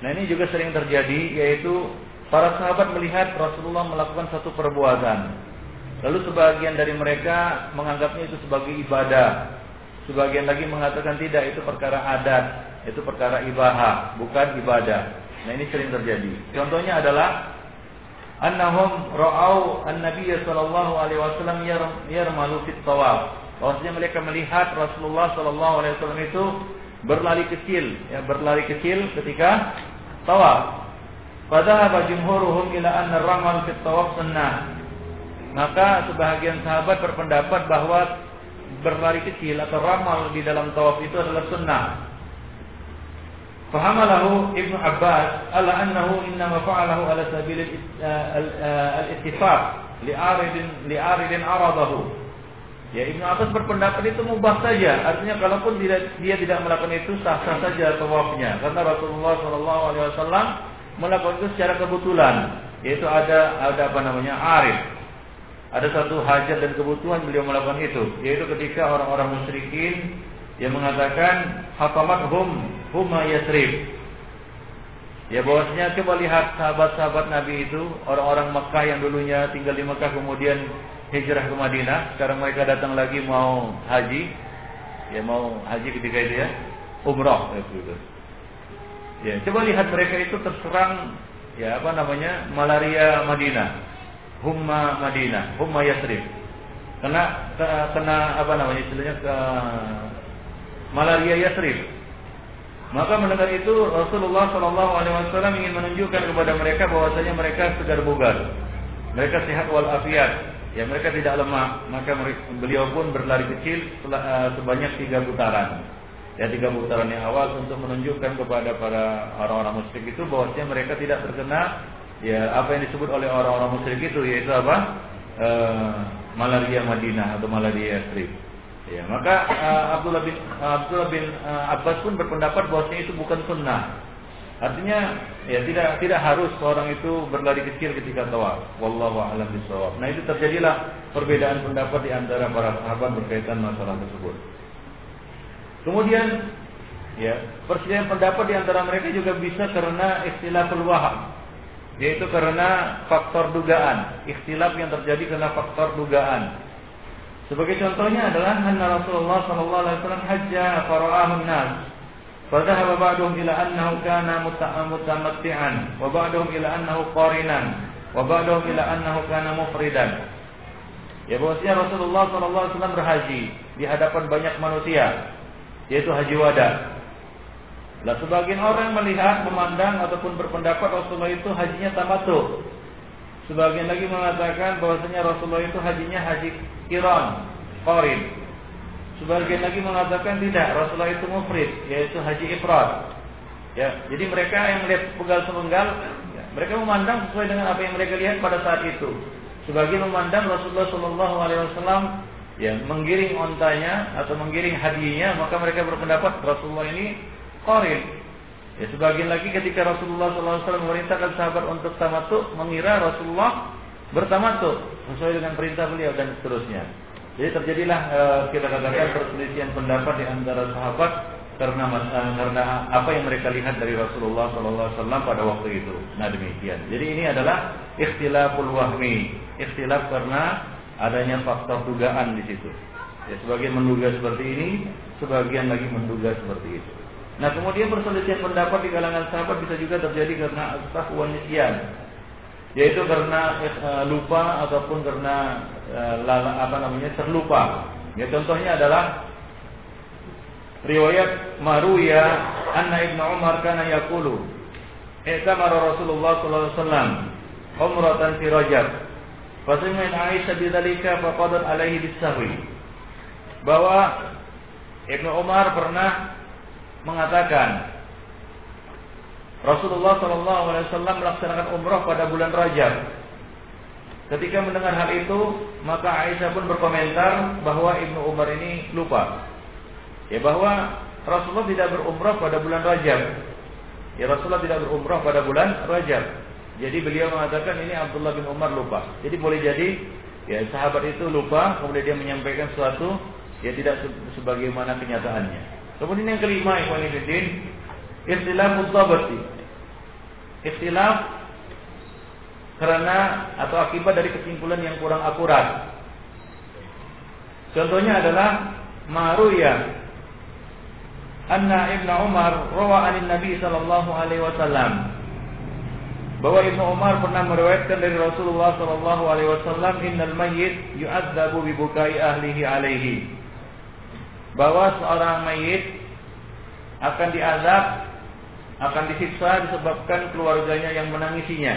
Nah, ini juga sering terjadi yaitu para sahabat melihat Rasulullah melakukan satu perbuatan. Lalu sebagian dari mereka menganggapnya itu sebagai ibadah. Sebagian lagi mengatakan tidak itu perkara adat itu perkara ibadah, bukan ibadah. Nah ini sering terjadi. Contohnya adalah annahum ra'au an-nabiy sallallahu alaihi wasallam yarmalu fit tawaf. Bahwasanya mereka melihat Rasulullah sallallahu alaihi wasallam itu berlari kecil, ya berlari kecil ketika tawaf. Padahal jumhuruhum ila anna ramal fit tawaf sunnah. Maka sebahagian sahabat berpendapat bahwa berlari kecil atau ramal di dalam tawaf itu adalah sunnah. فحمله ابن عباس على أنه إنما فعله على سبيل الاتفاق لعارض لعارض عرضه Ya Ibnu Abbas berpendapat itu mubah saja. Artinya kalaupun tidak, dia tidak melakukan itu sah-sah saja tawafnya. Karena Rasulullah Shallallahu Alaihi Wasallam melakukan itu secara kebetulan. Yaitu ada ada apa namanya arif. Ada satu hajat dan kebutuhan beliau melakukan itu. Yaitu ketika orang-orang musyrikin yang mengatakan hatamat hum huma yasrib. Ya bahwasanya coba lihat sahabat-sahabat Nabi itu orang-orang Mekah yang dulunya tinggal di Mekah kemudian hijrah ke Madinah, sekarang mereka datang lagi mau haji, ya mau haji ketika itu ya, umroh ya gitu. Ya, coba lihat mereka itu terserang ya apa namanya malaria Madinah, humma Madinah, humma Yasrib. Kena kena apa namanya istilahnya ke malaria Yasrib. Maka mendengar itu Rasulullah Shallallahu Alaihi Wasallam ingin menunjukkan kepada mereka bahwasanya mereka segar bugar, mereka sehat walafiat, ya mereka tidak lemah. Maka beliau pun berlari kecil eh, sebanyak tiga putaran. Ya tiga putaran yang awal untuk menunjukkan kepada para orang-orang musyrik itu bahwasanya mereka tidak terkena ya apa yang disebut oleh orang-orang musyrik itu yaitu apa e, malaria Madinah atau malaria Yasrib. Ya, maka uh, Abdullah bin uh, Abdullah bin uh, Abbas pun berpendapat bahwasanya itu bukan sunnah. Artinya ya tidak tidak harus seorang itu berlari kecil ketika tawaf. Wallahu a'lam bishawab. Nah, itu terjadilah perbedaan pendapat di antara para sahabat berkaitan masalah tersebut. Kemudian ya, perselisihan pendapat di antara mereka juga bisa karena istilah waham. Yaitu karena faktor dugaan, ikhtilaf yang terjadi karena faktor dugaan. Sebagai contohnya adalah anna Rasulullah sallallahu alaihi wasallam hajja fara'ahu an-nas. Fadhahaba ba'dhum ila annahu kana mutamatti'an wa ba'dhum ila annahu qarinan wa ba'dhum ila annahu kana mufridan. Ya bahwasanya Rasulullah sallallahu alaihi wasallam berhaji di hadapan banyak manusia yaitu haji wada. Lah sebagian orang melihat, memandang ataupun berpendapat Rasulullah itu hajinya tamattu. Sebagian lagi mengatakan bahwasanya Rasulullah itu hajinya haji Iran, Qarin. Sebagian lagi mengatakan tidak, Rasulullah itu mufrid, yaitu haji ifrad. Ya, jadi mereka yang melihat pegal sepenggal, ya, mereka memandang sesuai dengan apa yang mereka lihat pada saat itu. Sebagian memandang Rasulullah Shallallahu Alaihi Wasallam ya menggiring ontanya atau menggiring hadiahnya, maka mereka berpendapat Rasulullah ini qarin. Ya, sebagian lagi ketika Rasulullah SAW memerintahkan sahabat untuk tamattu, mengira Rasulullah bertamattu sesuai dengan perintah beliau dan seterusnya. Jadi terjadilah e, kita katakan perselisihan pendapat di antara sahabat karena e, karena apa yang mereka lihat dari Rasulullah SAW pada waktu itu. Nah demikian. Jadi ini adalah ikhtilaful wahmi, ikhtilaf karena adanya faktor dugaan di situ. Ya, sebagian menduga seperti ini, sebagian lagi menduga seperti itu. Nah kemudian perselisihan pendapat di kalangan sahabat bisa juga terjadi karena asaf nisyan yaitu karena e, lupa ataupun karena e, lala, apa namanya terlupa. Ya contohnya adalah riwayat Maruya anna Ibnu Umar kana yaqulu I'tamara Rasulullah sallallahu alaihi wasallam umratan fi Rajab. Fasami'at Aisyah bidzalika faqadat alaihi bisahwi. Bahwa Ibnu Umar pernah mengatakan Rasulullah Shallallahu Alaihi Wasallam melaksanakan umrah pada bulan Rajab. Ketika mendengar hal itu, maka Aisyah pun berkomentar bahwa Ibnu Umar ini lupa. Ya bahwa Rasulullah tidak berumrah pada bulan Rajab. Ya Rasulullah tidak berumrah pada bulan Rajab. Jadi beliau mengatakan ini Abdullah bin Umar lupa. Jadi boleh jadi ya sahabat itu lupa kemudian dia menyampaikan sesuatu ya tidak sebagaimana kenyataannya. Kemudian yang kelima, ikhwan fillah, istilah mutabati. Istilah karena atau akibat dari kesimpulan yang kurang akurat. Contohnya adalah Maruya anna Ibnu Umar rawa anin Nabi sallallahu alaihi wasallam bahwa Ibnu Umar pernah meriwayatkan dari Rasulullah sallallahu alaihi wasallam innal mayyit yu'adzabu bi bukai ahlihi alaihi bahwa seorang mayit akan diazab, akan disiksa disebabkan keluarganya yang menangisinya.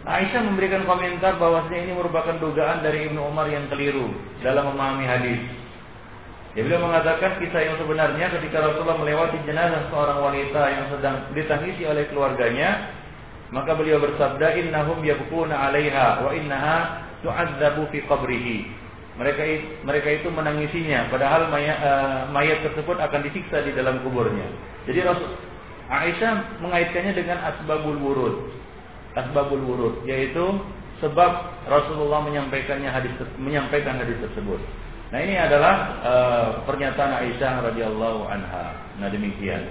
Aisyah memberikan komentar bahwasanya ini merupakan dugaan dari Ibnu Umar yang keliru dalam memahami hadis. Dia beliau mengatakan kisah yang sebenarnya ketika Rasulullah melewati jenazah seorang wanita yang sedang ditangisi oleh keluarganya, maka beliau bersabda innahum yabkuna 'alaiha wa innaha tu'adzabu fi qabrihi mereka mereka itu menangisinya padahal mayat, uh, mayat tersebut akan disiksa di dalam kuburnya. Jadi Rasul Aisyah mengaitkannya dengan asbabul wurud. Asbabul wurud yaitu sebab Rasulullah menyampaikannya hadis menyampaikan hadis tersebut. Nah ini adalah uh, pernyataan Aisyah radhiyallahu anha. Nah demikian.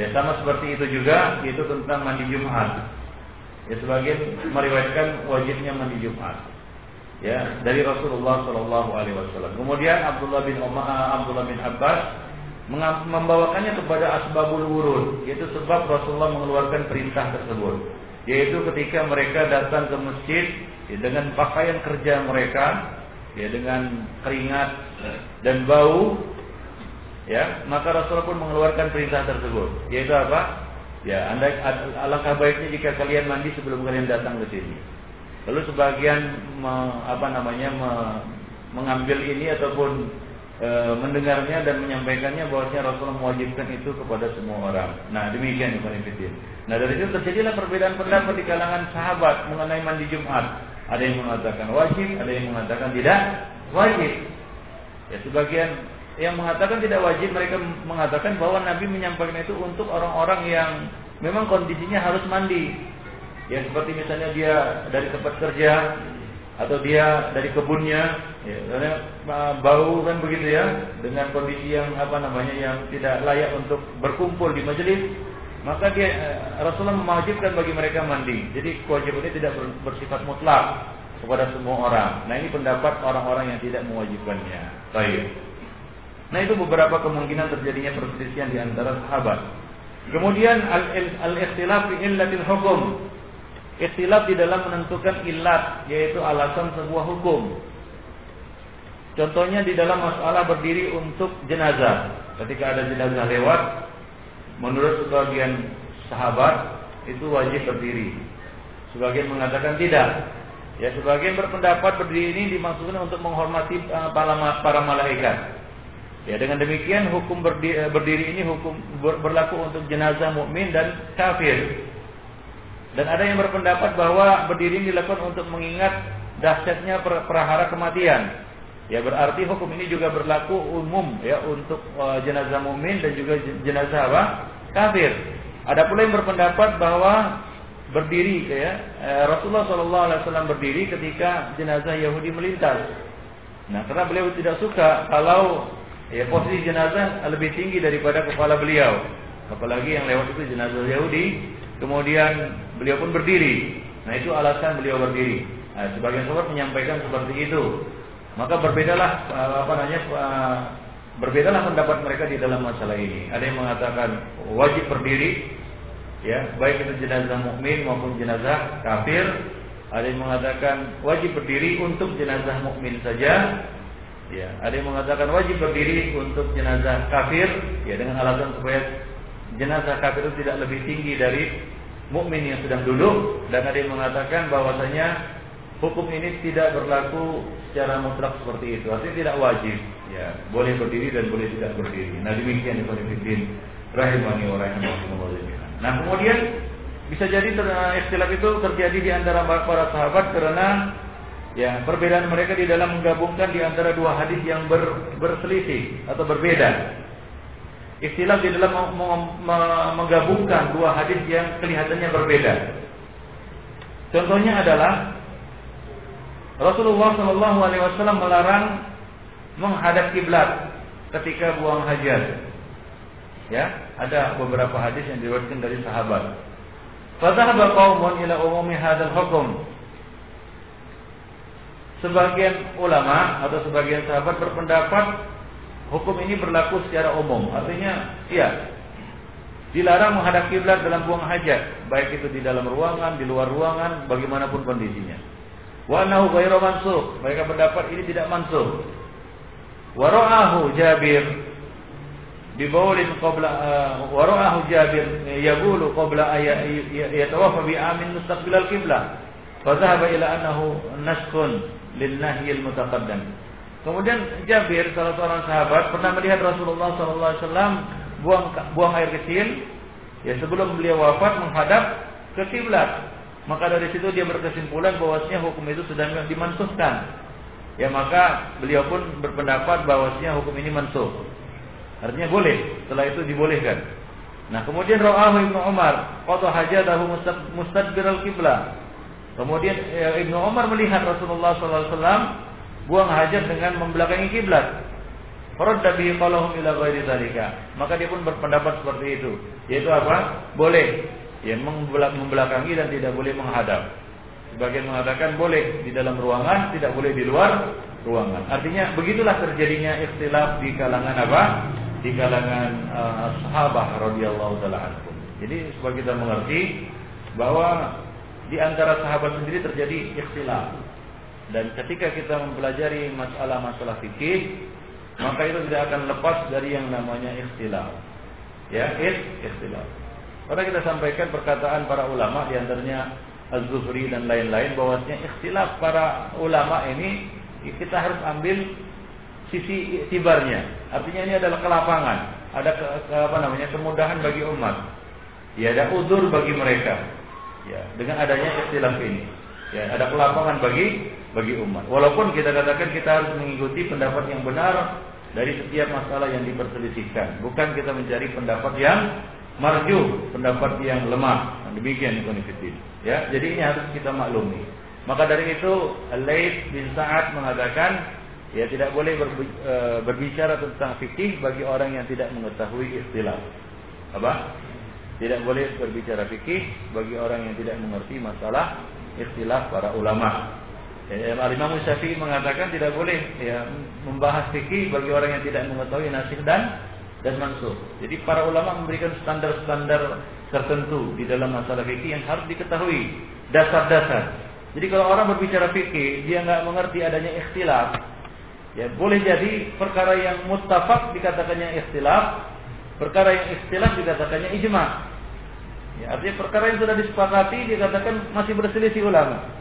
Ya sama seperti itu juga itu tentang mandi Jumat. Ya sebagian meriwayatkan wajibnya mandi Jumat. Ya dari Rasulullah Shallallahu Alaihi Wasallam. Kemudian Abdullah bin Umar, Abdullah bin Abbas membawakannya kepada asbabul wurud, yaitu sebab Rasulullah mengeluarkan perintah tersebut, yaitu ketika mereka datang ke masjid ya, dengan pakaian kerja mereka, ya dengan keringat dan bau, ya maka Rasulullah pun mengeluarkan perintah tersebut, yaitu apa? Ya, anda alangkah baiknya jika kalian mandi sebelum kalian datang ke sini. Lalu sebagian me, apa namanya me, mengambil ini ataupun e, mendengarnya dan menyampaikannya bahwasanya Rasulullah mewajibkan itu kepada semua orang. Nah, demikian Ibnu Fiddin. Nah, dari itu terjadilah perbedaan pendapat di kalangan sahabat mengenai mandi Jumat. Ada yang mengatakan wajib, ada yang mengatakan tidak wajib. Ya, sebagian yang mengatakan tidak wajib mereka mengatakan bahwa Nabi menyampaikan itu untuk orang-orang yang memang kondisinya harus mandi Ya seperti misalnya dia dari tempat kerja atau dia dari kebunnya, ya, karena bau kan begitu ya, dengan kondisi yang apa namanya yang tidak layak untuk berkumpul di majelis, maka dia eh, Rasulullah mewajibkan bagi mereka mandi. Jadi kewajiban ini tidak bersifat mutlak kepada semua orang. Nah ini pendapat orang-orang yang tidak mewajibkannya. Baik. Nah itu beberapa kemungkinan terjadinya perselisihan di antara sahabat. Kemudian al-ikhtilaf fi illatil hukum Ikhtilaf di dalam menentukan ilat yaitu alasan sebuah hukum. Contohnya di dalam masalah berdiri untuk jenazah. Ketika ada jenazah lewat, menurut sebagian sahabat itu wajib berdiri. Sebagian mengatakan tidak. Ya, sebagian berpendapat berdiri ini dimaksudkan untuk menghormati uh, para malaikat. Ya, dengan demikian hukum berdiri, berdiri ini hukum berlaku untuk jenazah mukmin dan kafir. Dan ada yang berpendapat bahwa berdiri dilakukan untuk mengingat dahsyatnya perahara kematian. Ya berarti hukum ini juga berlaku umum ya untuk uh, jenazah mukmin dan juga jenazah apa? kafir. Ada pula yang berpendapat bahwa berdiri ya eh, Rasulullah Shallallahu Alaihi Wasallam berdiri ketika jenazah Yahudi melintas. Nah karena beliau tidak suka kalau ya posisi jenazah lebih tinggi daripada kepala beliau. Apalagi yang lewat itu jenazah Yahudi Kemudian beliau pun berdiri. Nah itu alasan beliau berdiri. Nah, sebagian sahabat menyampaikan seperti itu. Maka berbedalah eh, apa namanya eh, berbedalah pendapat mereka di dalam masalah ini. Ada yang mengatakan wajib berdiri, ya baik itu jenazah mukmin maupun jenazah kafir. Ada yang mengatakan wajib berdiri untuk jenazah mukmin saja. Ya, ada yang mengatakan wajib berdiri untuk jenazah kafir, ya dengan alasan supaya jenazah kafir itu tidak lebih tinggi dari mukmin yang sedang duduk dan ada yang mengatakan bahwasanya hukum ini tidak berlaku secara mutlak seperti itu. Artinya tidak wajib. Ya, boleh berdiri dan boleh tidak berdiri. Nah, demikian Ibnu Fiddin rahimani wa. Nah, kemudian bisa jadi istilah itu terjadi di antara para sahabat karena ya perbedaan mereka di dalam menggabungkan di antara dua hadis yang ber, berselisih atau berbeda. Istilah di dalam menggabungkan dua hadis yang kelihatannya berbeda. Contohnya adalah Rasulullah Shallallahu Alaihi Wasallam melarang menghadap kiblat ketika buang hajat. Ya, ada beberapa hadis yang diriwayatkan dari sahabat. Fadhahaba qaumun ila umumi hadzal hukum. Sebagian ulama atau sebagian sahabat berpendapat hukum ini berlaku secara umum. Artinya, iya, dilarang menghadap kiblat dalam buang hajat, baik itu di dalam ruangan, di luar ruangan, bagaimanapun kondisinya. Wa nahu ghairu mansukh. Mereka pendapat ini tidak mansukh. Wa ra'ahu Jabir bi baulin qabla uh, wa ra'ahu Jabir yaqulu qabla yatawaffa bi amin mustaqbil al-qiblah. Fa dhahaba ila annahu naskun lin nahyi al-mutaqaddam. Kemudian Jabir salah seorang sahabat pernah melihat Rasulullah SAW buang buang air kecil ya sebelum beliau wafat menghadap ke kiblat. Maka dari situ dia berkesimpulan bahwasanya hukum itu sudah dimansuhkan. Ya maka beliau pun berpendapat bahwasanya hukum ini mansuh. Artinya boleh, setelah itu dibolehkan. Nah, kemudian Ra'ahu Ibnu Umar, qata hajatahu mustadbiral kiblat. Kemudian ya, Ibnu Umar melihat Rasulullah SAW buang hajat dengan membelakangi kiblat. Faradda bihi. Maka dia pun berpendapat seperti itu. Yaitu apa? Boleh ya membelakangi dan tidak boleh menghadap. Sebagian mengatakan boleh di dalam ruangan, tidak boleh di luar ruangan. Artinya begitulah terjadinya ikhtilaf di kalangan apa? Di kalangan uh, sahabat radhiyallahu taala Jadi supaya kita mengerti bahwa di antara sahabat sendiri terjadi ikhtilaf. Dan ketika kita mempelajari masalah-masalah fikih, maka itu tidak akan lepas dari yang namanya ikhtilaf. Ya, ikhtilaf. Karena kita sampaikan perkataan para ulama di antaranya Az-Zuhri dan lain-lain bahwasanya ikhtilaf para ulama ini kita harus ambil sisi tibarnya. Artinya ini adalah kelapangan, ada ke, ke, apa namanya kemudahan bagi umat. Ya, ada udur bagi mereka. Ya, dengan adanya ikhtilaf ini. Ya, ada kelapangan bagi bagi umat. Walaupun kita katakan kita harus mengikuti pendapat yang benar dari setiap masalah yang diperselisihkan, bukan kita mencari pendapat yang marju, pendapat yang lemah. Demikian konfidin. Ya, jadi ini harus kita maklumi. Maka dari itu Laid bin Sa'ad mengatakan ya tidak boleh e, berbicara tentang fikih bagi orang yang tidak mengetahui istilah. Apa? Tidak boleh berbicara fikih bagi orang yang tidak mengerti masalah istilah para ulama. Ya, Imam Syafi'i mengatakan tidak boleh ya membahas fikih bagi orang yang tidak mengetahui nasib dan dan mansuh. Jadi para ulama memberikan standar-standar tertentu di dalam masalah fikih yang harus diketahui dasar-dasar. Jadi kalau orang berbicara fikih dia nggak mengerti adanya ikhtilaf, ya boleh jadi perkara yang muttafaq dikatakannya ikhtilaf, perkara yang ikhtilaf dikatakannya ijma. Ya, artinya perkara yang sudah disepakati dikatakan masih berselisih ulama.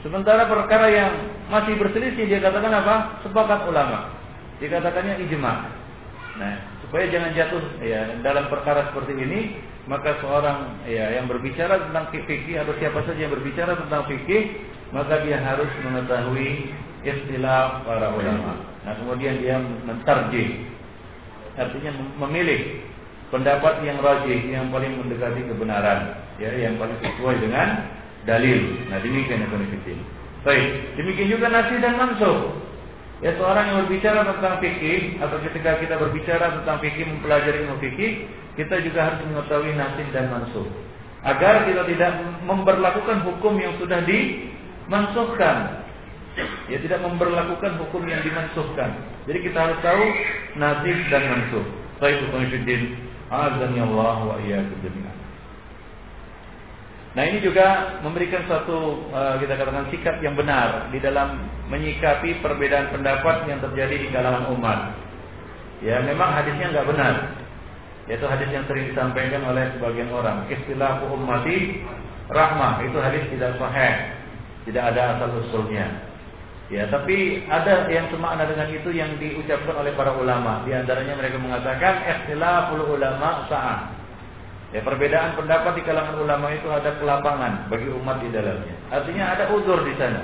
Sementara perkara yang masih berselisih dia katakan apa? Sepakat ulama. Dikatakannya ijma. Nah, supaya jangan jatuh ya dalam perkara seperti ini, maka seorang ya yang berbicara tentang fikih atau siapa saja yang berbicara tentang fikih, maka dia harus mengetahui istilah para ulama. Nah, kemudian dia mentarjih. Artinya memilih pendapat yang rajih, yang paling mendekati kebenaran, ya, yang paling sesuai dengan dalil. Nah, demikian yang penting. Baik, demikian juga nasi dan mansuh. Ya seorang yang berbicara tentang fikih atau ketika kita berbicara tentang fikih mempelajari ilmu fikih, kita juga harus mengetahui nasib dan mansuh. Agar kita tidak memperlakukan hukum yang sudah dimansuhkan. Ya tidak memperlakukan hukum yang dimansuhkan. Jadi kita harus tahu nasib dan mansuh. Baik, Azan ya Allah wa iyyakum jami'an. Nah ini juga memberikan suatu uh, kita katakan sikap yang benar di dalam menyikapi perbedaan pendapat yang terjadi di kalangan umat. Ya memang hadisnya nggak benar. Yaitu hadis yang sering disampaikan oleh sebagian orang. Istilah ummati rahmah itu hadis tidak sahih, tidak ada asal usulnya. Ya, tapi ada yang semakna dengan itu yang diucapkan oleh para ulama. Di antaranya mereka mengatakan ikhtilaful ulama sa'ah. Ya, perbedaan pendapat di kalangan ulama itu ada kelapangan bagi umat di dalamnya. Artinya ada uzur di sana.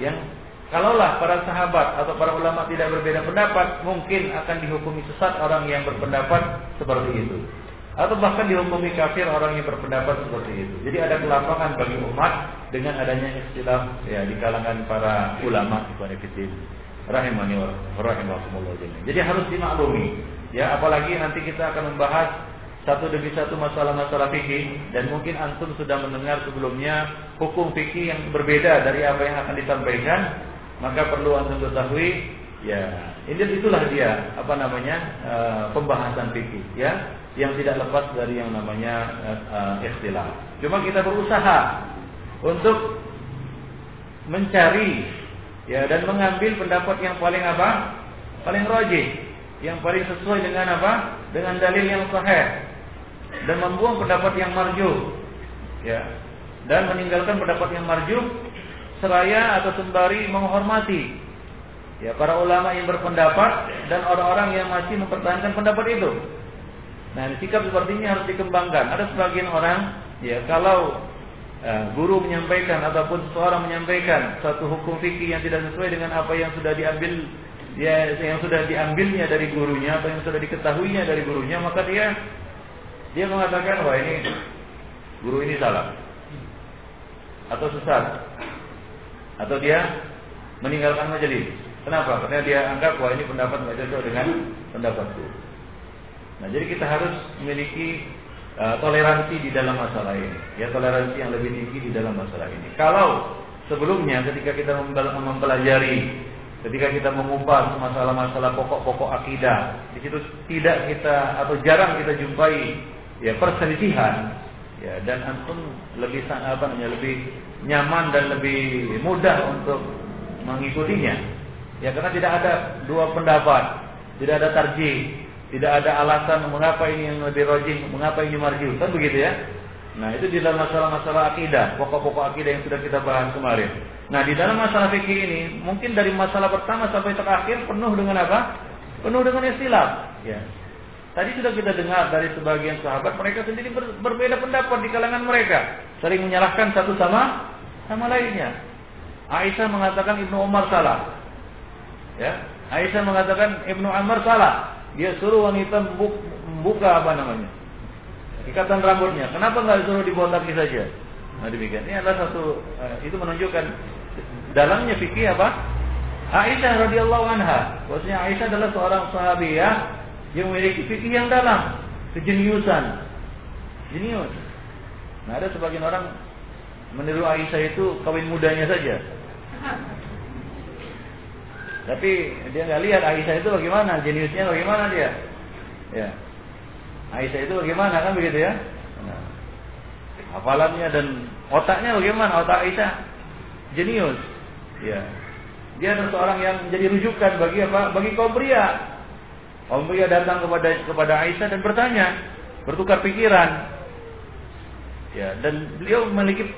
Yang kalaulah para sahabat atau para ulama tidak berbeda pendapat, mungkin akan dihukumi sesat orang yang berpendapat seperti itu. Atau bahkan dihukumi kafir orang yang berpendapat seperti itu. Jadi ada kelapangan bagi umat dengan adanya istilah ya di kalangan para ulama ikhwan rahimani wa rahimakumullah Jadi harus dimaklumi ya apalagi nanti kita akan membahas satu demi satu masalah-masalah fikih dan mungkin antum sudah mendengar sebelumnya hukum fikih yang berbeda dari apa yang akan disampaikan maka perlu antum ketahui ya ini itulah dia apa namanya uh, pembahasan fikih ya yang tidak lepas dari yang namanya uh, ikhtilaf. Cuma kita berusaha untuk mencari ya dan mengambil pendapat yang paling apa? Paling rojih yang paling sesuai dengan apa? Dengan dalil yang sahih dan membuang pendapat yang marju ya dan meninggalkan pendapat yang marju seraya atau sembari menghormati ya para ulama yang berpendapat dan orang-orang yang masih mempertahankan pendapat itu. Nah, sikap seperti ini harus dikembangkan. Ada sebagian orang ya kalau uh, guru menyampaikan ataupun seorang menyampaikan satu hukum fikih yang tidak sesuai dengan apa yang sudah diambil ya yang sudah diambilnya dari gurunya atau yang sudah diketahuinya dari gurunya maka dia dia mengatakan wah ini guru ini salah atau sesat atau dia meninggalkan majelis. Kenapa? Karena dia anggap wah ini pendapat nggak cocok dengan pendapatku. Nah, jadi kita harus memiliki uh, toleransi di dalam masalah ini. Ya toleransi yang lebih tinggi di dalam masalah ini. Kalau sebelumnya ketika kita mempelajari, ketika kita mengupas masalah-masalah pokok-pokok akidah, di situ tidak kita atau jarang kita jumpai ya perselisihan, ya dan antum lebih apa namanya lebih nyaman dan lebih mudah untuk mengikutinya. Ya karena tidak ada dua pendapat, tidak ada tarjih, tidak ada alasan mengapa ini yang lebih rojih, mengapa ini marju. Kan begitu ya? Nah, itu di dalam masalah-masalah akidah, pokok-pokok akidah yang sudah kita bahas kemarin. Nah, di dalam masalah fikih ini, mungkin dari masalah pertama sampai terakhir penuh dengan apa? Penuh dengan istilah. Ya. Tadi sudah kita dengar dari sebagian sahabat, mereka sendiri ber, berbeda pendapat di kalangan mereka, saling menyalahkan satu sama sama lainnya. Aisyah mengatakan Ibnu Umar salah. Ya, Aisyah mengatakan Ibnu Umar salah. Dia suruh wanita membuka apa namanya? Ikatan rambutnya. Kenapa nggak disuruh dibotaki saja? Nah demikian. Ini adalah satu uh, itu menunjukkan dalamnya fikih apa? Aisyah radhiyallahu anha. Maksudnya Aisyah adalah seorang sahabiah yang memiliki fikih yang dalam, kejeniusan. Jenius. Nah ada sebagian orang meniru Aisyah itu kawin mudanya saja. Tapi dia nggak lihat Aisyah itu bagaimana, jeniusnya bagaimana dia. Ya. Aisyah itu bagaimana kan begitu ya? Nah, hafalannya dan otaknya bagaimana? Otak Aisyah jenius. Ya. Dia adalah seorang yang menjadi rujukan bagi apa? Bagi kaum pria. Pria datang kepada kepada Aisyah dan bertanya, bertukar pikiran. Ya, dan beliau memiliki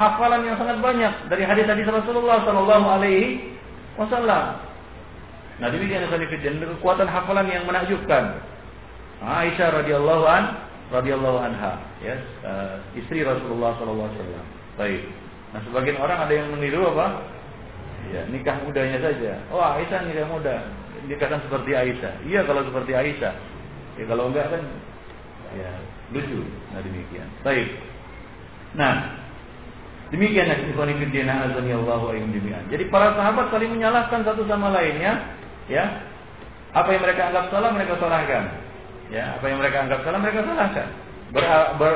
hafalan yang sangat banyak dari hadis-hadis Rasulullah Shallallahu Alaihi wasallam. Nah demikian dan kekuatan hafalan yang menakjubkan. Aisyah radhiyallahu an radhiyallahu anha ya uh, istri Rasulullah sallallahu alaihi wasallam. Baik. Nah sebagian orang ada yang meniru apa? Ya, nikah mudanya saja. Oh, Aisyah nikah muda. Dikatakan seperti Aisyah. Iya kalau seperti Aisyah. Ya kalau enggak kan ya lucu. Nah demikian. Baik. Nah, Demikian ikhwan fillah azani Allah wa jami'an. Jadi para sahabat saling menyalahkan satu sama lainnya, ya. Apa yang mereka anggap salah mereka salahkan. Ya, apa yang mereka anggap salah mereka salahkan. Ber, ber,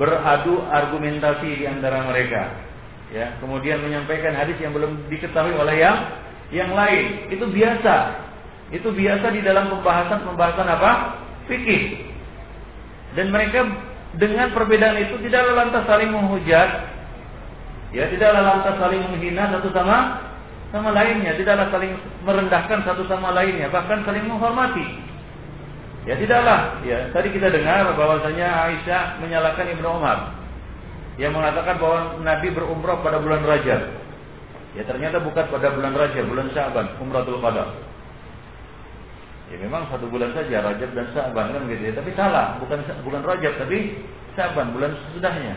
beradu argumentasi di antara mereka. Ya, kemudian menyampaikan hadis yang belum diketahui oleh yang yang lain. Itu biasa. Itu biasa di dalam pembahasan-pembahasan apa? Fikih. Dan mereka dengan perbedaan itu tidak lantas saling menghujat, Ya tidaklah lantas saling menghina satu sama sama lainnya, tidaklah saling merendahkan satu sama lainnya, bahkan saling menghormati. Ya tidaklah. Ya tadi kita dengar bahwasanya Aisyah menyalahkan Ibnu Umar yang mengatakan bahwa Nabi berumrah pada bulan Rajab. Ya ternyata bukan pada bulan Rajab, bulan Syaban, Umratul Qada. Ya memang satu bulan saja Rajab dan Syaban kan gitu ya, tapi salah, bukan bulan Rajab tapi Syaban, bulan sesudahnya.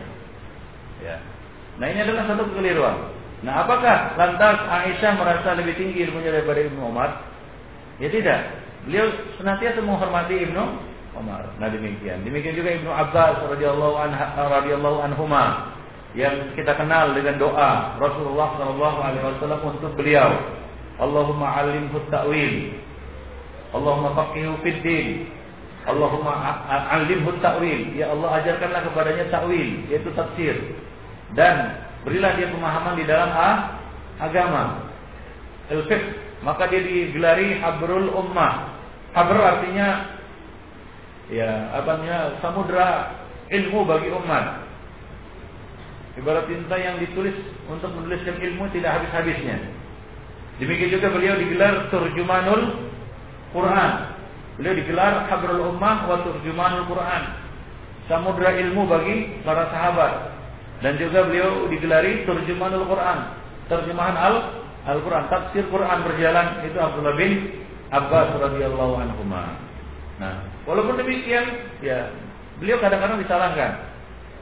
Ya. Nah ini adalah satu kekeliruan. Nah apakah lantas Aisyah merasa lebih tinggi ilmunya daripada Ibnu Umar? Ya tidak. Beliau senantiasa menghormati Ibnu Umar. Nah demikian. Demikian juga Ibnu Abbas radhiyallahu anha radhiyallahu anhuma yang kita kenal dengan doa Rasulullah sallallahu alaihi wasallam untuk beliau. Allahumma alimhu ta'wil. Allahumma faqihu fid din. Allahumma alimhu ta'wil. Ya Allah ajarkanlah kepadanya ta'wil, yaitu tafsir dan berilah dia pemahaman di dalam ah, agama. al maka dia digelari habrul ummah. Habr artinya ya apa samudra ilmu bagi umat. Ibarat tinta yang ditulis untuk menuliskan ilmu tidak habis-habisnya. Demikian juga beliau digelar turjumanul Quran. Beliau digelar habrul ummah wa turjumanul Quran. Samudra ilmu bagi para sahabat. Dan juga beliau digelari terjemahan Al-Quran. Terjemahan Al Al-Quran. Tafsir Quran berjalan itu Abdullah bin Abbas radhiyallahu anhu. Nah, walaupun demikian, ya beliau kadang-kadang disalahkan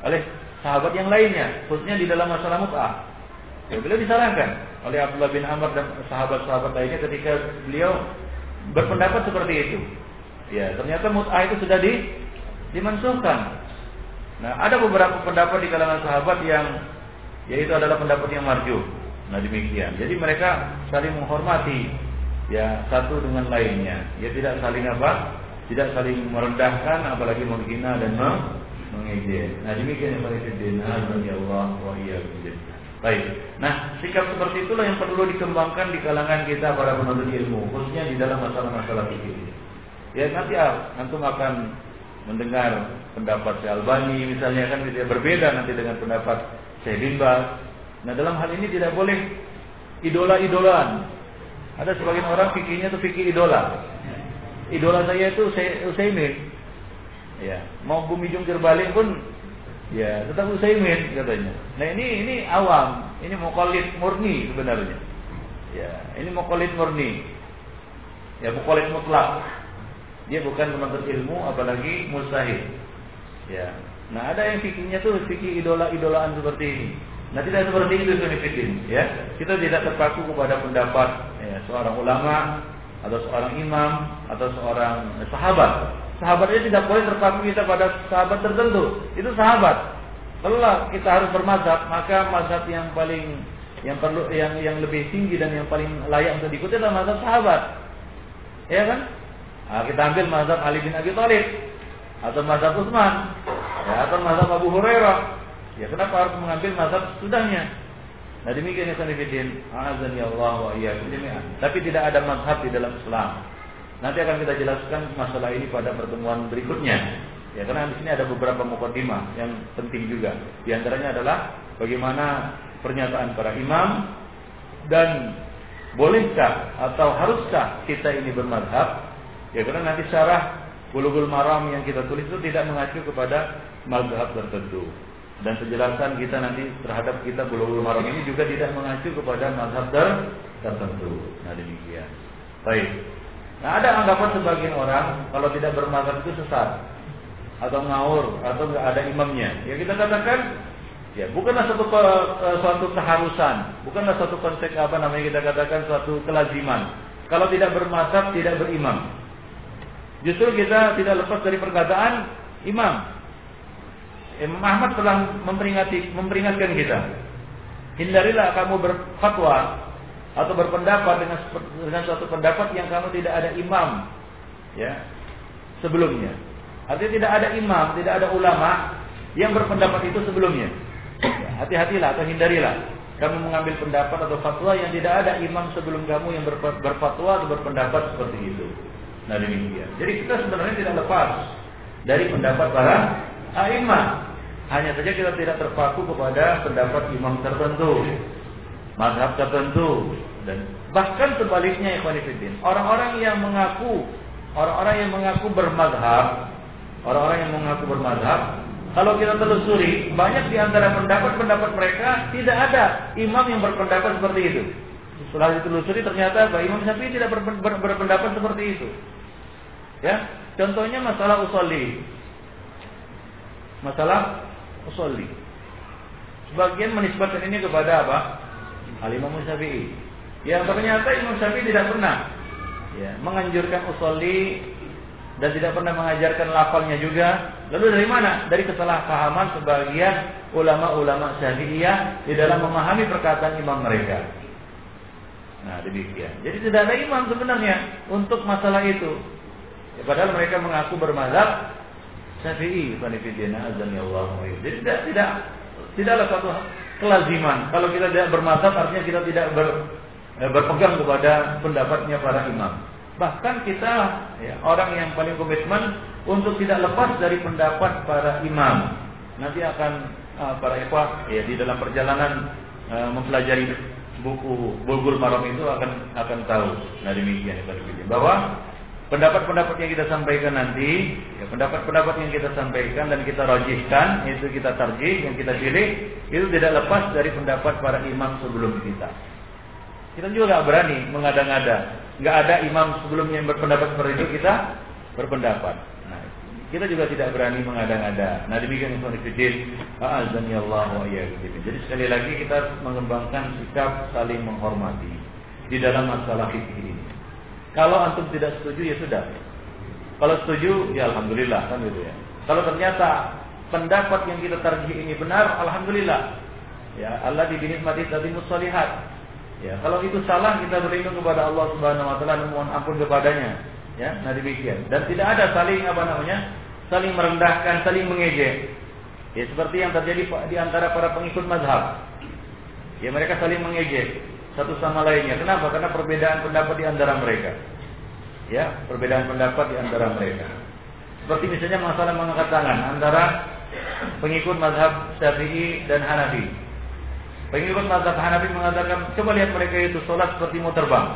oleh sahabat yang lainnya, khususnya di dalam masalah mut'ah. Ya, beliau disalahkan oleh Abdullah bin Amr dan sahabat-sahabat lainnya ketika beliau berpendapat seperti itu. Ya, ternyata mut'ah itu sudah di dimansuhkan Nah, ada beberapa pendapat di kalangan sahabat yang yaitu adalah pendapat yang marju. Nah, demikian. Jadi mereka saling menghormati ya satu dengan lainnya. Ya tidak saling apa? tidak saling merendahkan apalagi menghina dan mengejek. Nah demikian yang paling ya Allah wa Baik. Nah, sikap seperti itulah yang perlu dikembangkan di kalangan kita para penuntut ilmu, khususnya di dalam masalah-masalah fikih. Ya nanti ah, antum akan mendengar pendapat Syekh Albani misalnya kan tidak berbeda nanti dengan pendapat Syekh bin. Nah, dalam hal ini tidak boleh idola-idolaan. Ada sebagian orang fikirnya itu fikir idola. Idola saya itu Utsaimin. Ya, mau bumi jungkir balik pun ya tetap Utsaimin katanya. Nah, ini ini awam, ini muqallid murni sebenarnya. Ya, ini muqallid murni. Ya, muqallid mutlak. Dia bukan menuntut ilmu apalagi mustahil. Ya. Nah, ada yang fikirnya tuh fikir idola-idolaan seperti ini. Nah, tidak seperti itu fikir, ya. Kita tidak terpaku kepada pendapat ya, seorang ulama atau seorang imam atau seorang sahabat. Sahabatnya tidak boleh terpaku kita pada sahabat tertentu. Itu sahabat. Kalau kita harus bermazhab, maka mazhab yang paling yang perlu yang yang lebih tinggi dan yang paling layak untuk diikuti adalah mazhab sahabat. Ya kan? Nah, kita ambil mazhab Ali bin Abi Thalib atau mazhab Utsman ya, atau mazhab Abu Hurairah. Ya kenapa harus mengambil mazhab sudahnya? Nah demikian ya sanifidin. Azan ya Allah wa Tapi tidak ada mazhab di dalam Islam. Nanti akan kita jelaskan masalah ini pada pertemuan berikutnya. Ya karena di sini ada beberapa mukadimah yang penting juga. Di antaranya adalah bagaimana pernyataan para imam dan bolehkah atau haruskah kita ini bermadhab Ya karena nanti syarah Bulughul Maram yang kita tulis itu tidak mengacu kepada mazhab tertentu. Dan penjelasan kita nanti terhadap kita Bulughul Maram ini juga tidak mengacu kepada mazhab tertentu. Nah demikian. Baik. Nah ada anggapan sebagian orang kalau tidak bermazhab itu sesat atau ngawur atau nggak ada imamnya. Ya kita katakan ya bukanlah satu suatu keharusan, bukanlah suatu konsep apa namanya kita katakan suatu kelaziman. Kalau tidak bermazhab tidak berimam. Justru kita tidak lepas dari perkataan imam. Imam Ahmad telah memperingati, memperingatkan kita. Hindarilah kamu berfatwa atau berpendapat dengan dengan suatu pendapat yang kamu tidak ada imam, ya sebelumnya. Artinya tidak ada imam, tidak ada ulama yang berpendapat itu sebelumnya. Ya, hati-hatilah atau hindarilah kamu mengambil pendapat atau fatwa yang tidak ada imam sebelum kamu yang berfatwa atau berpendapat seperti itu. Nah demikian. Jadi kita sebenarnya tidak lepas dari pendapat para a'imah. Hanya saja kita tidak terpaku kepada pendapat imam tertentu, mazhab tertentu dan bahkan sebaliknya ikhwanifidin. Orang-orang yang mengaku orang-orang yang mengaku bermadhab, orang-orang yang mengaku bermadhab, kalau kita telusuri, banyak di antara pendapat-pendapat mereka tidak ada imam yang berpendapat seperti itu. Setelah ditelusuri ternyata bahwa Imam Syafi'i tidak berpendapat seperti itu. Ya, contohnya masalah usolli. Masalah usolli. Sebagian menisbatkan ini kepada apa? Al Imam Syafi'i. Ya, ternyata Imam Syafi'i tidak pernah ya, menganjurkan usolli dan tidak pernah mengajarkan lafalnya juga. Lalu dari mana? Dari kesalahpahaman sebagian ulama-ulama Syafi'iyah di dalam memahami perkataan imam mereka. Nah, demikian. Jadi tidak ada imam sebenarnya untuk masalah itu. Ya, padahal mereka mengaku bermazhab Syafi'i, ya Allah. Jadi tidak tidak tidaklah satu kelaziman. Kalau kita tidak bermazhab artinya kita tidak ber, eh, berpegang kepada pendapatnya para imam. Bahkan kita ya, orang yang paling komitmen untuk tidak lepas dari pendapat para imam. Nanti akan uh, para ikhwah ya di dalam perjalanan uh, mempelajari buku Bulgul Maram itu akan akan tahu. Nah demikian bahwa pendapat-pendapat yang kita sampaikan nanti, ya, pendapat-pendapat yang kita sampaikan dan kita rojihkan, itu kita tarjih, yang kita pilih, itu tidak lepas dari pendapat para imam sebelum kita. Kita juga nggak berani mengada-ngada, nggak ada imam sebelumnya yang berpendapat seperti itu kita berpendapat. Nah, kita juga tidak berani mengada-ngada. Nah demikian Ibnu Fiddin, azani Allah wa Jadi sekali lagi kita mengembangkan sikap saling menghormati di dalam masalah fikih ini. Kalau antum tidak setuju ya sudah. Kalau setuju ya alhamdulillah kan gitu ya. Kalau ternyata pendapat yang kita tarjih ini benar, alhamdulillah. Ya, Allah mati tadi musolihat. Ya, kalau itu salah kita berlindung kepada Allah Subhanahu wa taala dan mohon ampun kepadanya. Ya, nah demikian. Dan tidak ada saling apa namanya? Saling merendahkan, saling mengejek. Ya seperti yang terjadi di antara para pengikut mazhab. Ya mereka saling mengejek satu sama lainnya. Kenapa? Karena perbedaan pendapat di antara mereka. Ya, perbedaan pendapat di antara mereka. Seperti misalnya masalah mengangkat tangan antara pengikut mazhab Syafi'i dan Hanafi. Pengikut mazhab Hanafi mengatakan, coba lihat mereka itu sholat seperti mau terbang.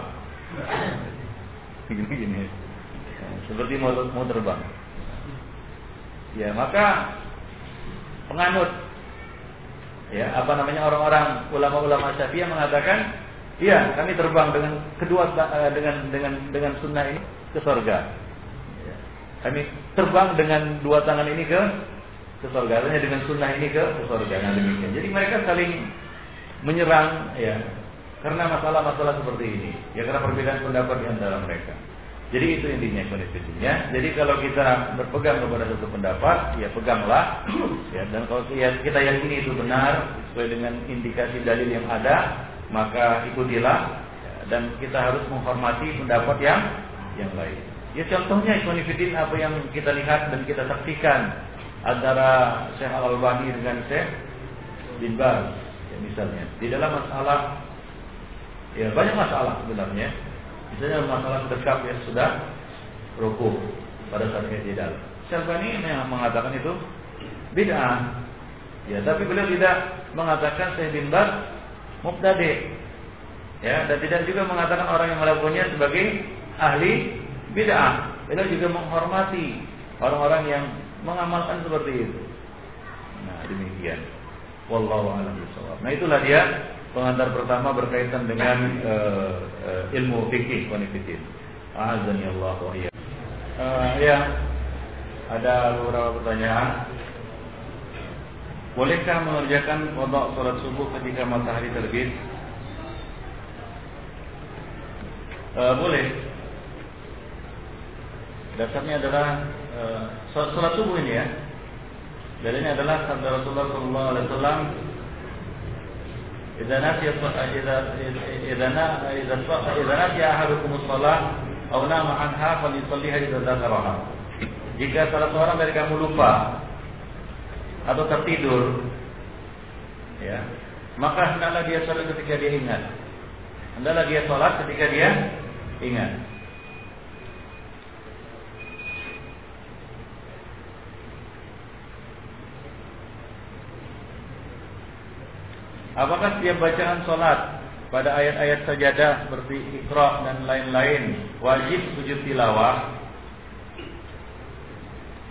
Gini-gini. Seperti mau, mau terbang. Ya, maka penganut ya apa namanya orang-orang ulama-ulama Syafi'iyah mengatakan iya kami terbang dengan kedua eh, dengan dengan dengan sunnah ini ke surga ya. kami terbang dengan dua tangan ini ke ke surga artinya dengan sunnah ini ke ke surga nah demikian jadi mereka saling menyerang ya karena masalah-masalah seperti ini ya karena perbedaan pendapat di antara mereka jadi itu intinya kondisinya. Jadi kalau kita berpegang kepada satu pendapat, ya peganglah. Ya, dan kalau kita yakini itu benar sesuai dengan indikasi dalil yang ada, maka ikutilah. Dan kita harus menghormati pendapat yang yang lain. Ya contohnya Ikhwanifidin apa yang kita lihat dan kita saksikan antara Syekh Al Albani dengan Syekh bin Baz, ya, misalnya di dalam masalah ya banyak masalah sebenarnya Misalnya masalah sedekap yang sudah rukuh pada saat tidak. Siapa ini yang mengatakan itu bid'ah. Ya, tapi beliau tidak mengatakan saya bin Bas mubtadi. Ya, dan tidak juga mengatakan orang yang melakukannya sebagai ahli bid'ah. Beliau juga menghormati orang-orang yang mengamalkan seperti itu. Nah, demikian. Wallahu a'lam bishawab. Nah, itulah dia pengantar pertama berkaitan dengan uh, uh, ilmu fikih konfidin. Azan ya Allah iya. Uh, ya, ada beberapa pertanyaan. Bolehkah mengerjakan kodok sholat subuh ketika matahari terbit? Uh, boleh. Dasarnya adalah uh, sholat subuh ini ya. Dalilnya adalah sabda Rasulullah SAW إذا نسي إذا إذا إذا إذا نسي أحدكم الصلاة أو نام عنها فليصليها إذا ذكرها. Jika salah seorang dari kamu lupa atau tertidur, ya, maka hendaklah dia sholat ketika dia ingat. Hendaklah dia sholat ketika dia ingat. Apakah setiap bacaan solat pada ayat-ayat sajadah seperti Iqra dan lain-lain wajib sujud tilawah?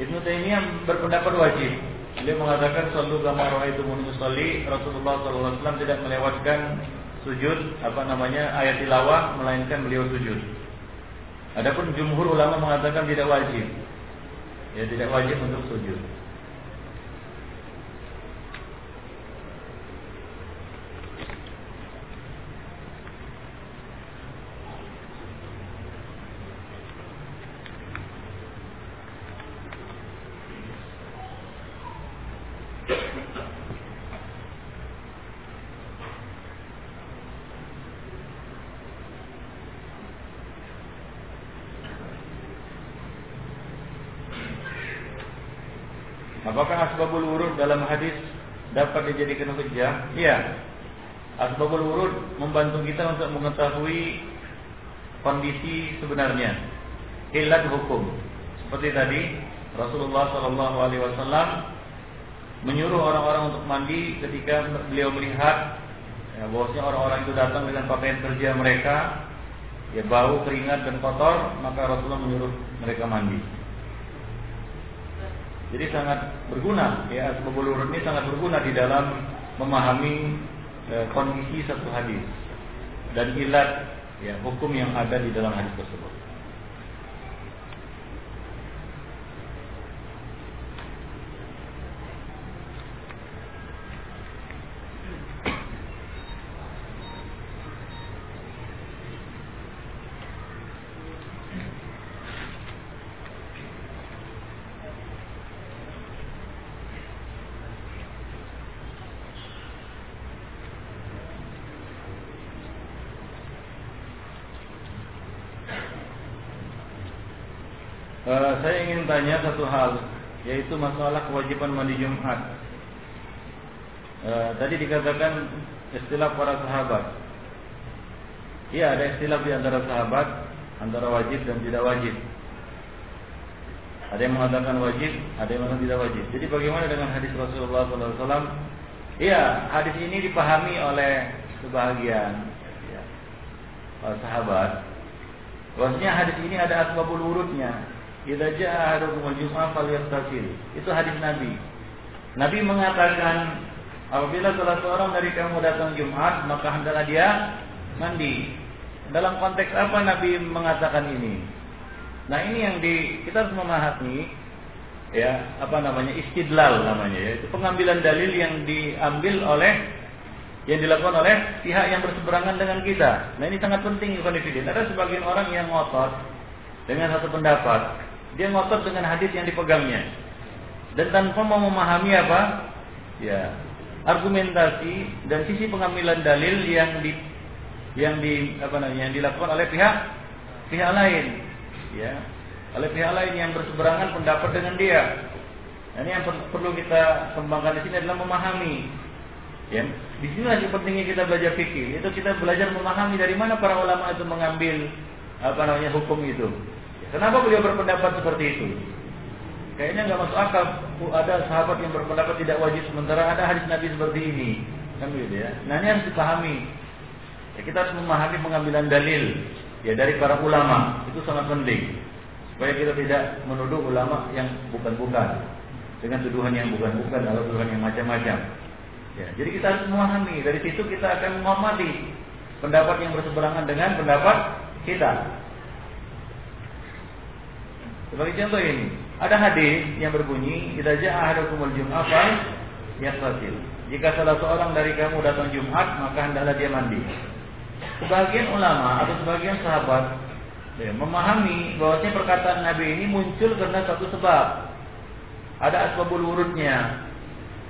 Ibnu Taimiyah berpendapat wajib. Beliau mengatakan sallu kama raaitumuni usolli. Rasulullah SAW tidak melewatkan sujud apa namanya ayat tilawah melainkan beliau sujud. Adapun jumhur ulama mengatakan tidak wajib. Ya tidak wajib untuk sujud. Dijadikan hujjah? Iya. Asbabul wurud membantu kita untuk mengetahui kondisi sebenarnya. Ilat hukum. Seperti tadi Rasulullah Shallallahu alaihi wasallam menyuruh orang-orang untuk mandi ketika beliau melihat ya, bahwasanya orang-orang itu datang dengan pakaian kerja mereka ya bau keringat dan kotor maka Rasulullah menyuruh mereka mandi jadi sangat berguna ya sebabul ini sangat berguna di dalam memahami e, kondisi satu hadis dan ilat ya hukum yang ada di dalam hadis tersebut. Uh, saya ingin tanya satu hal, yaitu masalah kewajiban mandi Jumat. Uh, tadi dikatakan istilah para sahabat. Iya, ada istilah di antara sahabat antara wajib dan tidak wajib. Ada yang mengatakan wajib, ada yang mengatakan tidak wajib. Jadi bagaimana dengan hadis Rasulullah SAW? Iya, hadis ini dipahami oleh sebahagian ya, sahabat. Bahwasanya hadis ini ada asbabul urutnya. Idza jaa al-jum'ah falyaghtasil. Itu hadis Nabi. Nabi mengatakan apabila salah seorang dari kamu datang Jumat, maka hendaklah dia mandi. Dalam konteks apa Nabi mengatakan ini? Nah, ini yang di kita harus memahami ya, apa namanya? istidlal namanya ya. Itu pengambilan dalil yang diambil oleh yang dilakukan oleh pihak yang berseberangan dengan kita. Nah, ini sangat penting Ada sebagian orang yang ngotot dengan satu pendapat dia ngotot dengan hadis yang dipegangnya. Dan tanpa mau memahami apa? Ya, argumentasi dan sisi pengambilan dalil yang di yang di apa namanya yang dilakukan oleh pihak pihak lain ya oleh pihak lain yang berseberangan pendapat dengan dia nah, ini yang per perlu kita kembangkan di sini adalah memahami ya di sini lagi pentingnya kita belajar fikih itu kita belajar memahami dari mana para ulama itu mengambil apa namanya hukum itu Kenapa beliau berpendapat seperti itu? Kayaknya nggak masuk akal. Ada sahabat yang berpendapat tidak wajib sementara ada hadis Nabi seperti ini, kan gitu ya. Nah ini harus dipahami. Ya, kita harus memahami pengambilan dalil ya dari para ulama itu sangat penting supaya kita tidak menuduh ulama yang bukan-bukan dengan tuduhan yang bukan-bukan atau tuduhan yang macam-macam. Ya, jadi kita harus memahami dari situ kita akan menghormati pendapat yang berseberangan dengan pendapat kita. Sebagai contoh ini, ada hadis yang berbunyi, "Idza ja'a ahadukumul jum'ah fal yaghtasil." Jika salah seorang dari kamu datang Jumat, maka hendaklah dia mandi. Sebagian ulama atau sebagian sahabat ya, memahami bahwasanya perkataan Nabi ini muncul karena satu sebab. Ada asbabul wurudnya,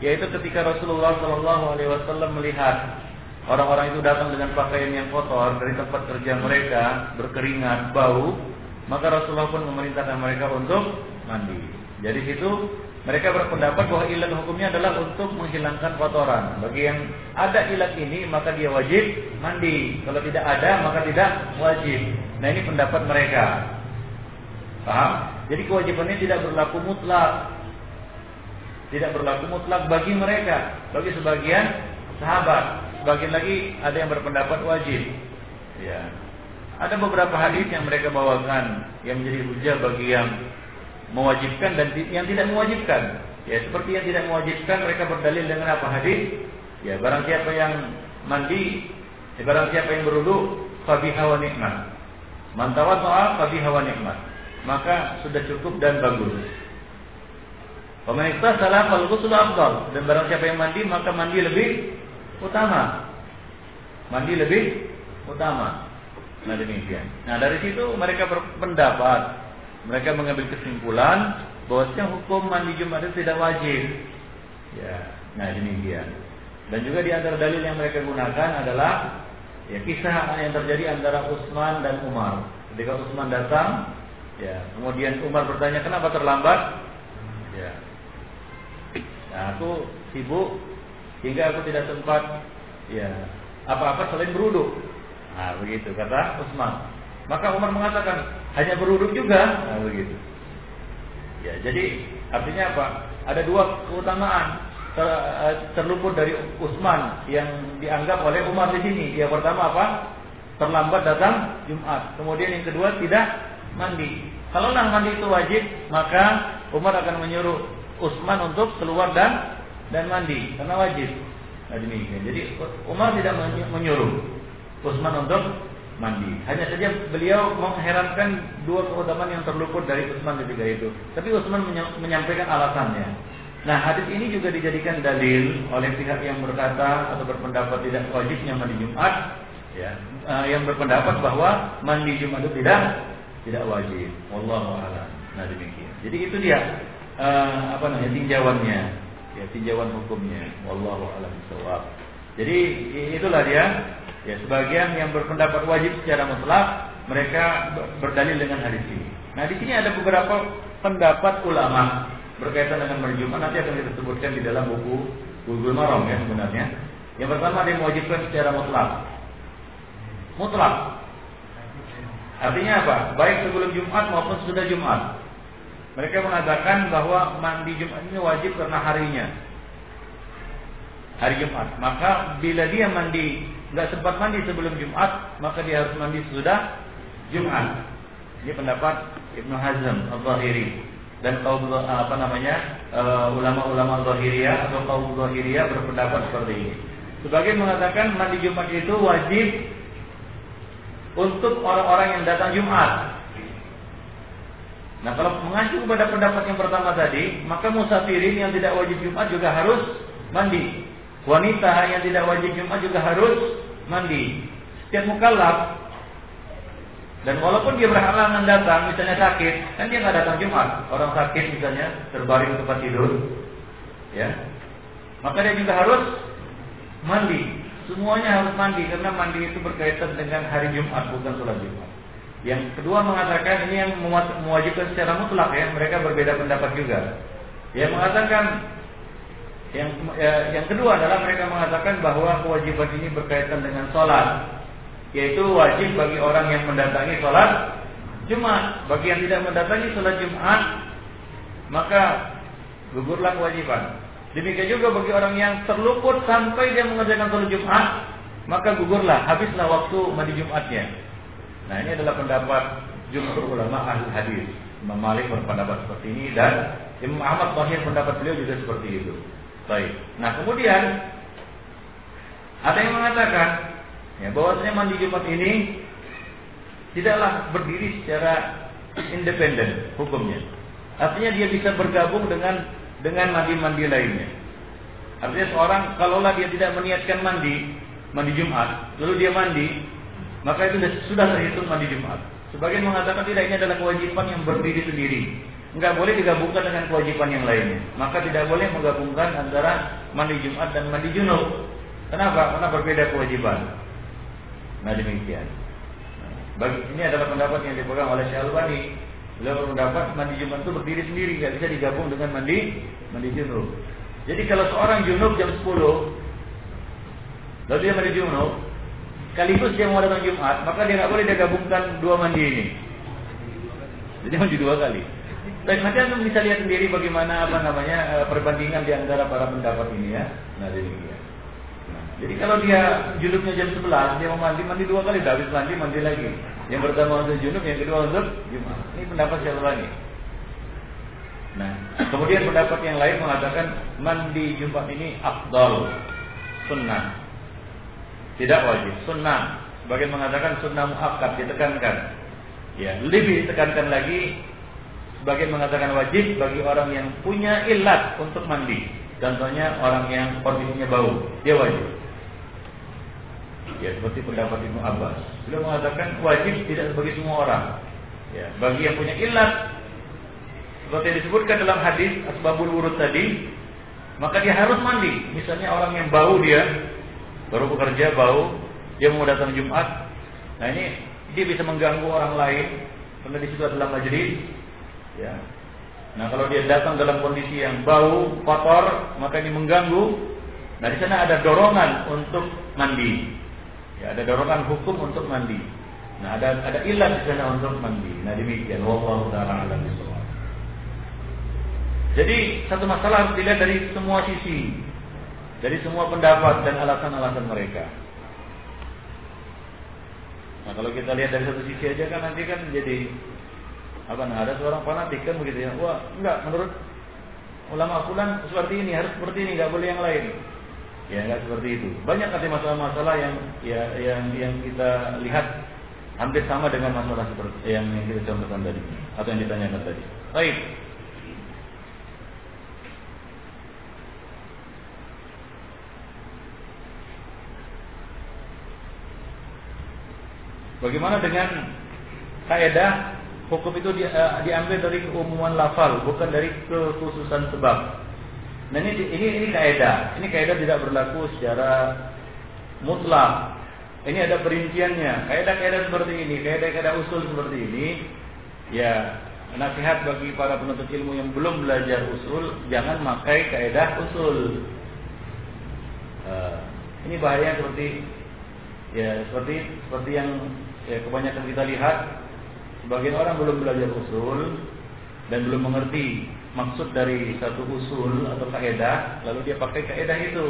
yaitu ketika Rasulullah Shallallahu Alaihi Wasallam melihat orang-orang itu datang dengan pakaian yang kotor dari tempat kerja mereka, berkeringat, bau, maka Rasulullah pun memerintahkan mereka untuk mandi. Jadi situ mereka berpendapat bahwa ilat hukumnya adalah untuk menghilangkan kotoran. Bagi yang ada ilat ini maka dia wajib mandi. Kalau tidak ada maka tidak wajib. Nah ini pendapat mereka. Paham? Jadi kewajibannya tidak berlaku mutlak. Tidak berlaku mutlak bagi mereka, bagi sebagian sahabat. Sebagian lagi ada yang berpendapat wajib. Ya. Ada beberapa hadis yang mereka bawakan yang menjadi hujah bagi yang mewajibkan dan yang tidak mewajibkan. Ya, seperti yang tidak mewajibkan mereka berdalil dengan apa hadis? Ya, barang siapa yang mandi, ya, barang siapa yang berwudu, fabi hawa nikmat. Mantawat soal fabi hawa nikmat. Maka sudah cukup dan bagus. Pemerintah salah kalau afdal dan barang siapa yang mandi maka mandi lebih utama. Mandi lebih utama. Nah demikian. Nah dari situ mereka berpendapat, mereka mengambil kesimpulan bahwasanya hukum mandi Jumat itu tidak wajib. Ya, nah demikian. Dan juga di antara dalil yang mereka gunakan adalah ya kisah yang terjadi antara Utsman dan Umar. Ketika Utsman datang, ya kemudian Umar bertanya kenapa terlambat? Ya, nah, aku sibuk hingga aku tidak sempat ya apa-apa selain beruduk. Nah, begitu kata Utsman. Maka Umar mengatakan hanya berurut juga. Nah, begitu. Ya, jadi artinya apa? Ada dua keutamaan ter, eh, terluput dari Utsman yang dianggap oleh Umar di sini. Yang pertama apa? Terlambat datang Jumat. Kemudian yang kedua tidak mandi. Kalau nah mandi itu wajib, maka Umar akan menyuruh Utsman untuk keluar dan dan mandi karena wajib. Nah, demikian. Jadi Umar tidak menyuruh. Utsman untuk mandi. Hanya saja beliau mengherankan dua keutamaan yang terluput dari Utsman ketika itu. Tapi Utsman menyampaikan alasannya. Nah, hadis ini juga dijadikan dalil oleh pihak yang berkata atau berpendapat tidak wajibnya mandi Jumat, ya, uh, yang berpendapat bahwa mandi Jumat itu tidak tidak wajib. Wallahu a'lam. Nah, demikian. Jadi itu dia uh, apa namanya tinjauannya, ya tinjauan hukumnya. Wallahu a'lam Jadi itulah dia Ya, sebagian yang berpendapat wajib secara mutlak mereka berdalil dengan hadis ini. Nah di sini ada beberapa pendapat ulama berkaitan dengan hari Jumat nanti akan kita sebutkan di dalam buku Google Marom ya sebenarnya. Yang pertama dia mewajibkan secara mutlak. Mutlak. Artinya apa? Baik sebelum Jumat maupun sudah Jumat. Mereka mengatakan bahwa mandi Jumat ini wajib karena harinya. Hari Jumat. Maka bila dia mandi nggak sempat mandi sebelum Jumat, maka dia harus mandi sudah Jumat. Ini pendapat Ibnu Hazm Al-Zahiri dan kaum apa namanya uh, ulama-ulama Zahiriyah atau kaum Zahiriyah berpendapat seperti ini. Sebagai mengatakan mandi Jumat itu wajib untuk orang-orang yang datang Jumat. Nah kalau mengacu kepada pendapat yang pertama tadi, maka musafirin yang tidak wajib Jumat juga harus mandi. Wanita yang tidak wajib Jumat juga harus mandi. Setiap mukallaf dan walaupun dia berhalangan datang, misalnya sakit, kan dia nggak datang Jumat. Orang sakit misalnya terbaring di tempat tidur, ya, maka dia juga harus mandi. Semuanya harus mandi karena mandi itu berkaitan dengan hari Jumat bukan sholat Jumat. Yang kedua mengatakan ini yang mewajibkan secara mutlak ya, mereka berbeda pendapat juga. Yang mengatakan yang ya, yang kedua adalah mereka mengatakan bahwa kewajiban ini berkaitan dengan sholat, yaitu wajib bagi orang yang mendatangi sholat Jumat. Bagi yang tidak mendatangi sholat Jumat, maka gugurlah kewajiban. Demikian juga bagi orang yang terluput sampai dia mengerjakan sholat Jumat, maka gugurlah, habislah waktu mandi Jumatnya. Nah ini adalah pendapat jumhur ulama ahli hadis. Imam Malik berpendapat seperti ini dan Imam Ahmad Bahir pendapat beliau juga seperti itu. Baik. Nah kemudian ada yang mengatakan ya, bahwasanya mandi Jumat ini tidaklah berdiri secara independen hukumnya. Artinya dia bisa bergabung dengan dengan mandi-mandi lainnya. Artinya seorang kalaulah dia tidak meniatkan mandi, mandi Jumat, lalu dia mandi, maka itu sudah terhitung mandi Jumat. Sebagian mengatakan tidak ini adalah kewajiban yang berdiri sendiri. Enggak boleh digabungkan dengan kewajiban yang lainnya. Maka tidak boleh menggabungkan antara mandi Jumat dan mandi junub. Kenapa? Karena berbeda kewajiban. Nah demikian. Bagi, ini adalah pendapat yang dipegang oleh Syalwani. Beliau berpendapat mandi Jumat itu berdiri sendiri, nggak bisa digabung dengan mandi mandi junub. Jadi kalau seorang junub jam 10, lalu dia mandi junub, sekaligus dia mau datang Jumat, maka dia nggak boleh dia gabungkan dua mandi ini. Jadi mandi dua kali. Baik, nanti anda bisa lihat sendiri bagaimana apa namanya eh, perbandingan di antara para pendapat ini ya. Nah, demikian. Nah, jadi kalau dia junubnya jam 11, dia mau mandi, mandi dua kali, habis mandi, mandi lagi. Yang pertama untuk junub, yang kedua untuk Jumat. Ini pendapat siapa lagi? Nah, kemudian pendapat yang lain mengatakan mandi Jumat ini afdal, sunnah. Tidak wajib, sunnah. Sebagian mengatakan sunnah muakkad ditekankan. Ya, lebih ditekankan lagi sebagian mengatakan wajib bagi orang yang punya ilat untuk mandi. Contohnya orang yang kondisinya bau, dia wajib. Ya, seperti pendapat Ibnu Abbas. Beliau mengatakan wajib tidak bagi semua orang. Ya, bagi yang punya ilat seperti yang disebutkan dalam hadis asbabul wurud tadi, maka dia harus mandi. Misalnya orang yang bau dia baru bekerja bau, dia mau datang Jumat. Nah, ini dia bisa mengganggu orang lain karena di situ adalah majelis. Ya. Nah, kalau dia datang dalam kondisi yang bau, kotor, maka ini mengganggu. Nah, di sana ada dorongan untuk mandi. Ya, ada dorongan hukum untuk mandi. Nah, ada ada ilat di sana untuk mandi. Nah, demikian wallahu taala Jadi, satu masalah harus dilihat dari semua sisi. Dari semua pendapat dan alasan-alasan mereka. Nah, kalau kita lihat dari satu sisi aja kan nanti kan jadi apa nah ada seorang fanatik kan begitu ya. Wah, enggak menurut ulama fulan seperti ini, harus seperti ini, enggak boleh yang lain. Ya enggak seperti itu. Banyak nanti masalah-masalah yang ya yang yang kita lihat hampir sama dengan masalah seperti yang, yang kita contohkan tadi atau yang ditanyakan tadi. Baik. Bagaimana dengan kaidah hukum itu uh, diambil dari keumuman lafal, bukan dari kekhususan sebab. Nah ini ini ini kaidah. Ini kaidah tidak berlaku secara mutlak. Ini ada perinciannya. Kaidah-kaidah seperti ini, kaidah-kaidah usul seperti ini ya nasihat bagi para penuntut ilmu yang belum belajar usul jangan pakai kaidah usul uh, ini bahaya seperti ya seperti seperti yang ya kebanyakan kita lihat sebagian orang belum belajar usul dan belum mengerti maksud dari satu usul atau kaidah lalu dia pakai kaidah itu.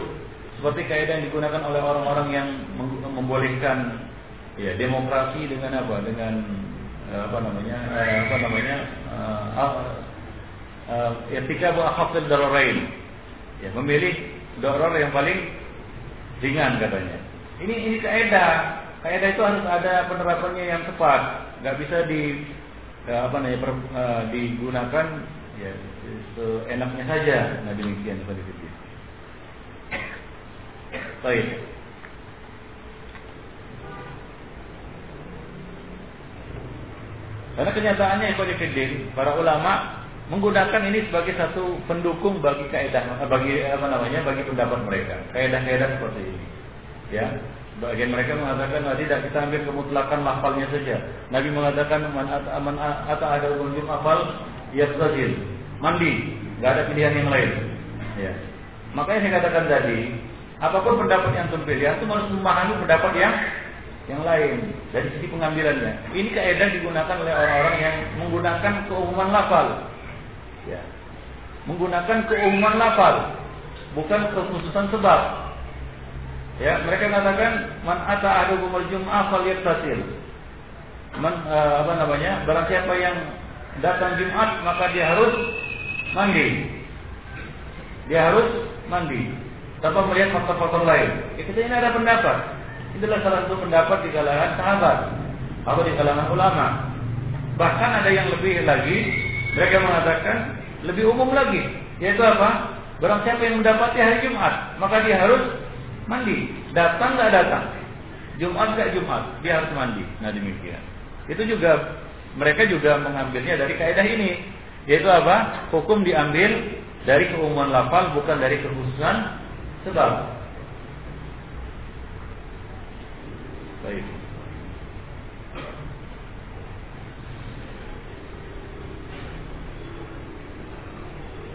Seperti kaidah yang digunakan oleh orang-orang yang membolehkan ya demokrasi dengan apa? Dengan Eh, apa namanya eh, apa namanya uh, uh, buah hafil dararain. Ya memilih doror yang paling ringan katanya. Ini ini kaidah kaidah itu harus ada penerapannya yang tepat nggak bisa di uh, apa namanya per, uh, digunakan ya seenaknya saja. Nah demikian seperti itu baik. Karena kenyataannya Ikhwanuddin, para ulama menggunakan ini sebagai satu pendukung bagi kaidah bagi apa namanya bagi pendapat mereka. Kaidah-kaidah seperti ini. Ya bagian mereka mengatakan nah, tidak kita ambil kemutlakan lafalnya saja Nabi mengatakan man atau ada ujung afal mandi nggak ada pilihan yang lain ya makanya saya katakan tadi apa pun pendapat yang terpilih itu harus memahami pendapat yang yang lain dari sisi pengambilannya. Ini kaidah digunakan oleh orang-orang yang menggunakan keumuman lafal. Ya. Menggunakan keumuman lafal, bukan kekhususan sebab. Ya, mereka mengatakan man ata ahadukum al-jum'ah falyattasil. Man uh, apa namanya? Barang siapa yang datang Jumat maka dia harus mandi. Dia harus mandi tanpa melihat faktor-faktor lain. Ya, kita ini ada pendapat Itulah salah satu pendapat di kalangan sahabat atau di kalangan ulama. Bahkan ada yang lebih lagi, mereka mengatakan lebih umum lagi, yaitu apa? Barang siapa yang mendapati hari Jumat, maka dia harus mandi. Datang nggak datang, Jumat nggak Jumat, dia harus mandi. Nah demikian. Itu juga mereka juga mengambilnya dari kaidah ini, yaitu apa? Hukum diambil dari keumuman lafal bukan dari kekhususan sebab. Baik.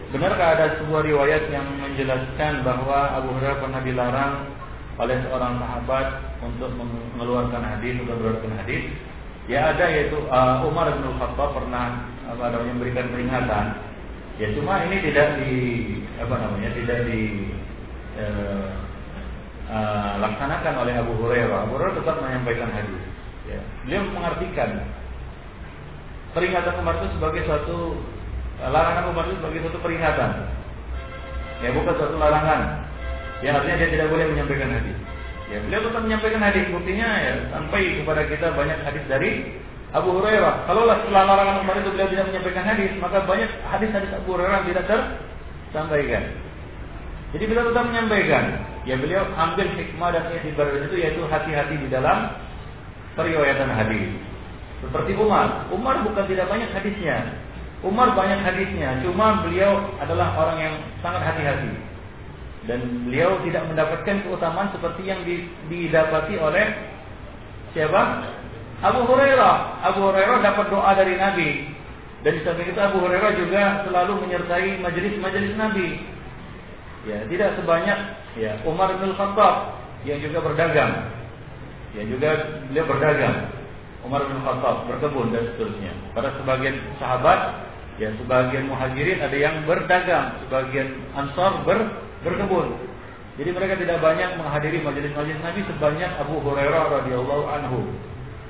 Benarkah ada sebuah riwayat yang menjelaskan bahwa Abu Hurairah pernah dilarang oleh seorang sahabat untuk mengeluarkan hadis atau mengeluarkan hadis? Ya ada yaitu uh, Umar bin Khattab pernah apa namanya memberikan peringatan. Ya cuma ini tidak di apa namanya tidak di uh, uh, laksanakan oleh Abu Hurairah. Abu Hurairah tetap menyampaikan hadis. Ya. Beliau mengartikan peringatan Umar itu sebagai suatu larangan Umar itu sebagai suatu peringatan. Ya bukan suatu larangan. Yang artinya dia tidak boleh menyampaikan hadis. Ya beliau tetap menyampaikan hadis. Buktinya ya sampai kepada kita banyak hadis dari Abu Hurairah. Kalau setelah larangan Umar itu beliau tidak menyampaikan hadis, maka banyak hadis-hadis Abu Hurairah tidak tersampaikan. Jadi beliau tetap menyampaikan, ya beliau ambil hikmah dan itibar itu yaitu hati-hati di dalam periwayatan hadis. Seperti Umar, Umar bukan tidak banyak hadisnya. Umar banyak hadisnya, cuma beliau adalah orang yang sangat hati-hati. Dan beliau tidak mendapatkan keutamaan seperti yang didapati oleh siapa? Abu Hurairah. Abu Hurairah dapat doa dari Nabi. Dan di samping itu Abu Hurairah juga selalu menyertai majelis-majelis Nabi. Ya, tidak sebanyak ya Umar bin Khattab yang juga berdagang. Yang juga beliau berdagang. Umar bin Khattab berkebun dan seterusnya. Pada sebagian sahabat, ya sebagian muhajirin ada yang berdagang, sebagian ansar ber, berkebun. Jadi mereka tidak banyak menghadiri majelis-majelis Nabi sebanyak Abu Hurairah radhiyallahu anhu.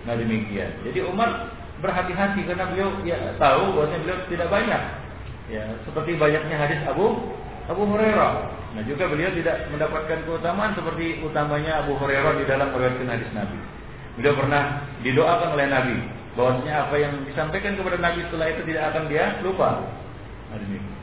Nah demikian. Jadi Umar berhati-hati karena beliau ya tahu bahwasanya beliau tidak banyak. Ya, seperti banyaknya hadis Abu Abu Hurairah. Nah juga beliau tidak mendapatkan keutamaan seperti utamanya Abu Hurairah di dalam riwayat hadis Nabi. Beliau pernah didoakan oleh Nabi bahwasanya apa yang disampaikan kepada Nabi setelah itu tidak akan dia lupa. Nah.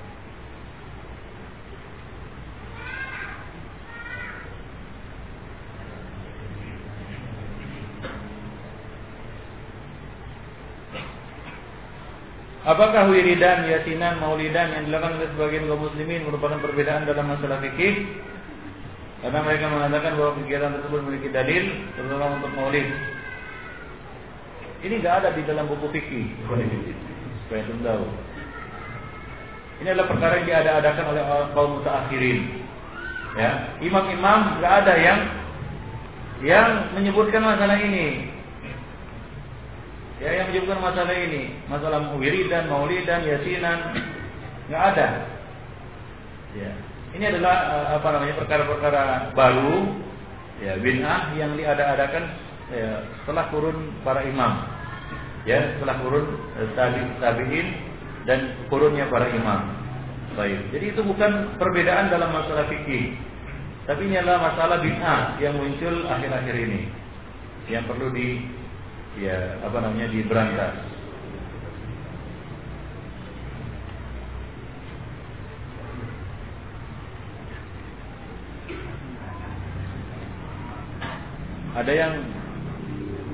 Apakah wiridan, yasinan, maulidan yang dilakukan oleh sebagian kaum muslimin merupakan perbedaan dalam masalah fikih? Karena mereka mengatakan bahwa kegiatan tersebut memiliki dalil, terutama untuk maulid. Ini nggak ada di dalam buku fikih. Supaya itu tahu. Ini adalah perkara yang diada-adakan oleh kaum mutaakhirin. Ya, imam-imam nggak ada yang yang menyebutkan masalah ini. Ya, yang menyebutkan masalah ini, masalah wiridan, maulidan, yasinan, nggak ada. Ya. Ini adalah eh, apa namanya perkara-perkara baru, ya binah yang diada-adakan ya, setelah turun para imam, ya setelah turun eh, tabi tabiin dan turunnya para imam. Baik. Jadi itu bukan perbedaan dalam masalah fikih. Tapi ini adalah masalah bid'ah yang muncul akhir-akhir ini yang perlu di ya apa namanya diberantas. Ada yang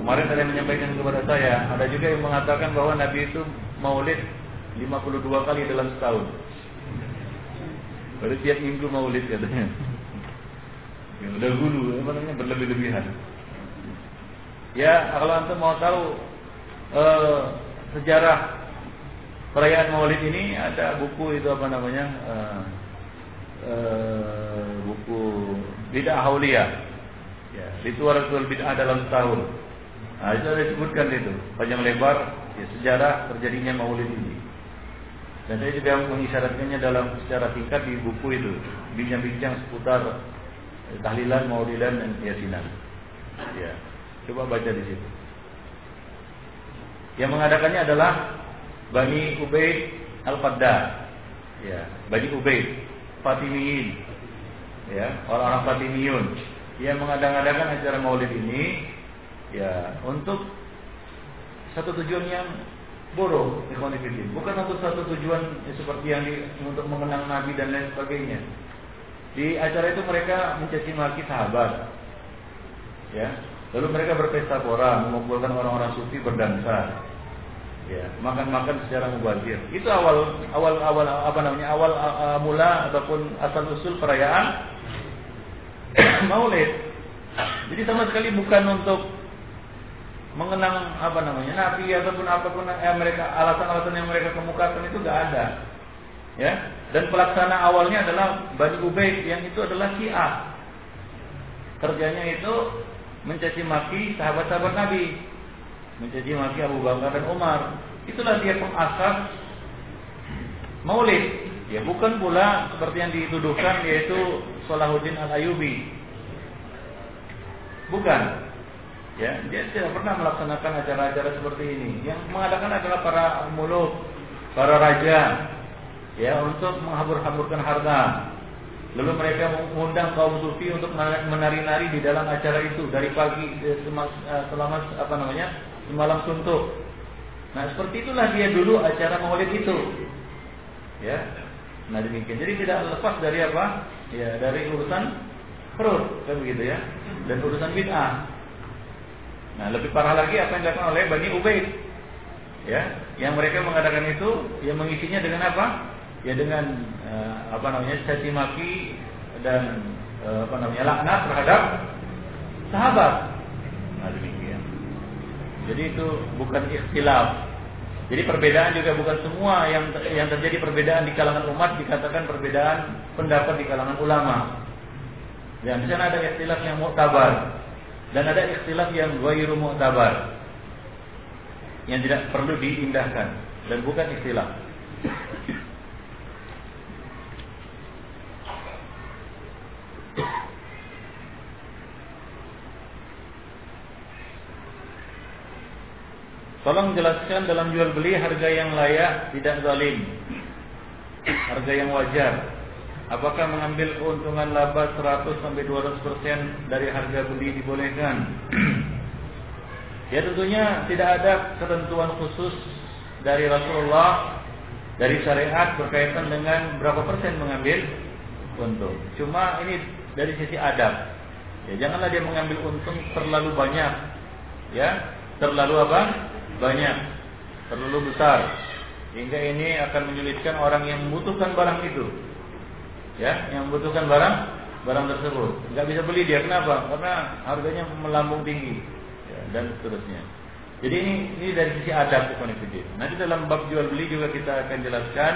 kemarin ada yang menyampaikan kepada saya, ada juga yang mengatakan bahwa Nabi itu maulid 52 kali dalam setahun. Baru tiap minggu maulid katanya. Ya, udah gulu, apa namanya berlebih-lebihan. Ya, kalau antum mau tahu uh, sejarah perayaan Maulid ini ada buku itu apa namanya? Uh, uh, buku Bid'ah Haulia. Ya, Ritual-ritual bid'ah dalam setahun. Nah, itu ada disebutkan itu, panjang lebar ya, sejarah terjadinya Maulid ini. Dan saya juga mengisyaratkannya dalam secara singkat di buku itu, bincang-bincang seputar tahlilan, maulidan dan yasinan. Ya. Coba baca di situ. Yang mengadakannya adalah Bani Ubaid Al-Qaddar. Ya, Bani Ubaid Fatimiyin. Ya, orang-orang Fatimiyun yang mengadang-adakan acara Maulid ini ya untuk satu tujuan yang buruk bukan untuk satu tujuan ya, seperti yang di, untuk mengenang Nabi dan lain sebagainya di acara itu mereka mencaci maki sahabat. Ya. Lalu mereka berpesta pora, mengumpulkan orang-orang sufi berdansa. Ya, makan-makan secara mubazir. Itu awal awal awal apa namanya? awal uh, mula ataupun asal usul perayaan Maulid. Jadi sama sekali bukan untuk mengenang apa namanya nabi ataupun apa pun yang mereka alasan-alasan yang mereka kemukakan itu gak ada. Ya, dan pelaksana awalnya adalah Bani Ubaid yang itu adalah Syiah. Kerjanya itu mencaci maki sahabat-sahabat Nabi, mencaci maki Abu Bakar dan Umar. Itulah dia pengasas Maulid. Ya bukan pula seperti yang dituduhkan yaitu Salahuddin Al Ayubi. Bukan. Ya, dia tidak pernah melaksanakan acara-acara seperti ini. Yang mengadakan adalah para muluk, para raja, ya untuk menghambur-hamburkan harta. Lalu mereka mengundang kaum sufi untuk menari-nari di dalam acara itu dari pagi eh, eh, selama apa namanya semalam suntuk. Nah seperti itulah dia dulu acara maulid itu, ya. Nah demikian. Jadi tidak lepas dari apa? Ya dari urusan perut kan begitu ya, dan urusan bid'ah. Nah lebih parah lagi apa yang dilakukan oleh Bani Ubaid, ya, yang mereka mengadakan itu, yang mengisinya dengan apa? ya dengan uh, apa namanya caci maki dan uh, apa namanya laknat terhadap sahabat. Nah, demikian. Jadi itu bukan ikhtilaf. Jadi perbedaan juga bukan semua yang yang terjadi perbedaan di kalangan umat dikatakan perbedaan pendapat di kalangan ulama. Dan di sana ada ikhtilaf yang mu'tabar dan ada ikhtilaf yang ghairu mu'tabar yang tidak perlu diindahkan dan bukan ikhtilaf. Tolong jelaskan dalam jual beli harga yang layak tidak zalim. Harga yang wajar. Apakah mengambil keuntungan laba 100 sampai 200% dari harga beli dibolehkan? ya tentunya tidak ada ketentuan khusus dari Rasulullah dari syariat berkaitan dengan berapa persen mengambil untung. Cuma ini dari sisi adab. Ya janganlah dia mengambil untung terlalu banyak. Ya, terlalu apa? banyak, terlalu besar, hingga ini akan menyulitkan orang yang membutuhkan barang itu. Ya, yang membutuhkan barang barang tersebut. Nggak bisa beli dia kenapa? Karena harganya melambung tinggi ya, dan seterusnya. Jadi ini ini dari sisi adab ekonomi. Nanti dalam bab jual beli juga kita akan jelaskan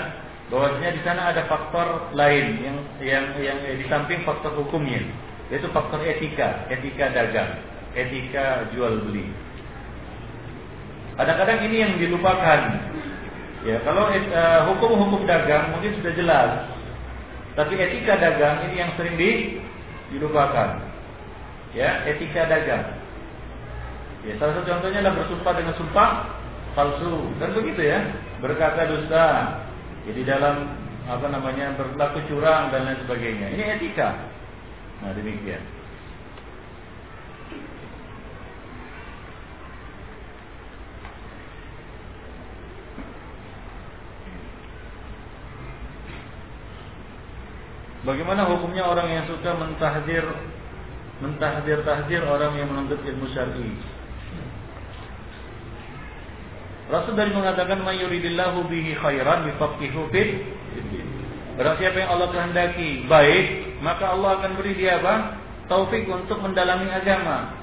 bahwasanya di sana ada faktor lain yang yang yang eh, di samping faktor hukumnya, yaitu faktor etika, etika dagang, etika jual beli. Kadang-kadang ini yang dilupakan. Ya, kalau uh, hukum-hukum dagang mungkin sudah jelas, tapi etika dagang ini yang sering di, dilupakan. Ya, etika dagang. Ya, salah satu contohnya adalah bersumpah dengan sumpah palsu. Kan begitu ya? Berkata dusta. Jadi dalam apa namanya berlaku curang dan lain sebagainya. Ini etika. Nah, demikian. Bagaimana hukumnya orang yang suka mentahdir mentahdir tahdir orang yang menuntut ilmu syar'i? Rasul dari mengatakan mayuridillahu bihi khairan yufaqihu fid Barang siapa yang Allah kehendaki baik, maka Allah akan beri dia apa? Taufik untuk mendalami agama.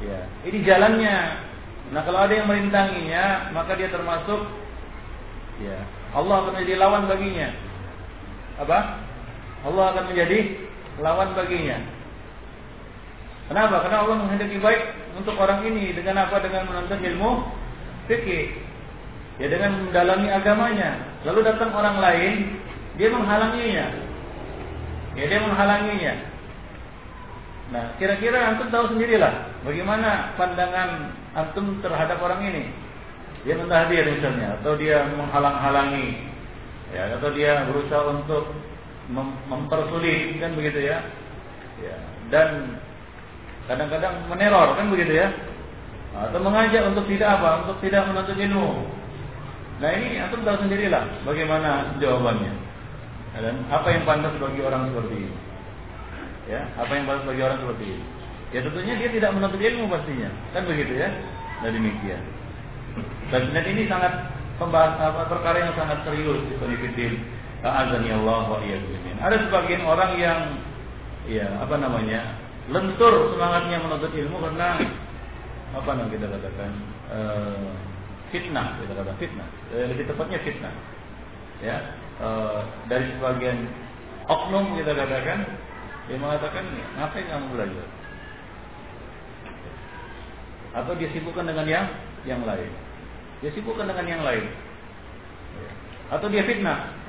Ya, ini jalannya. Nah, kalau ada yang merintanginya, maka dia termasuk ya, Allah akan menjadi lawan baginya. Apa? Allah akan menjadi lawan baginya. Kenapa? Karena Allah menghendaki baik untuk orang ini dengan apa? Dengan menuntut ilmu fikih. Ya dengan mendalami agamanya. Lalu datang orang lain, dia menghalanginya. Ya dia menghalanginya. Nah, kira-kira antum tahu sendirilah bagaimana pandangan antum terhadap orang ini. Dia mentahdir misalnya atau dia menghalang-halangi ya atau dia berusaha untuk mem mempersulit kan begitu ya. Ya, dan kadang-kadang meneror kan begitu ya atau mengajak untuk tidak apa? Untuk tidak menuntut ilmu. Nah ini antum tahu sendirilah bagaimana jawabannya. Dan apa yang pantas bagi orang seperti ini? Ya, apa yang pantas bagi orang seperti ini? Ya tentunya dia tidak menuntut ilmu pastinya, kan begitu ya? Nah demikian. Dan, ini sangat pembahas apa, perkara yang sangat serius di Konfidil. Azani Allah wa Ada sebagian orang yang ya apa namanya lentur semangatnya menuntut ilmu karena apa yang kita katakan uh, fitnah kita katakan fitnah. Uh, lebih tepatnya fitnah. Ya uh, dari sebagian oknum kita katakan dia mengatakan ngapain kamu belajar? Atau dia sibukkan dengan yang yang lain. Dia sibukkan dengan yang lain. Atau dia fitnah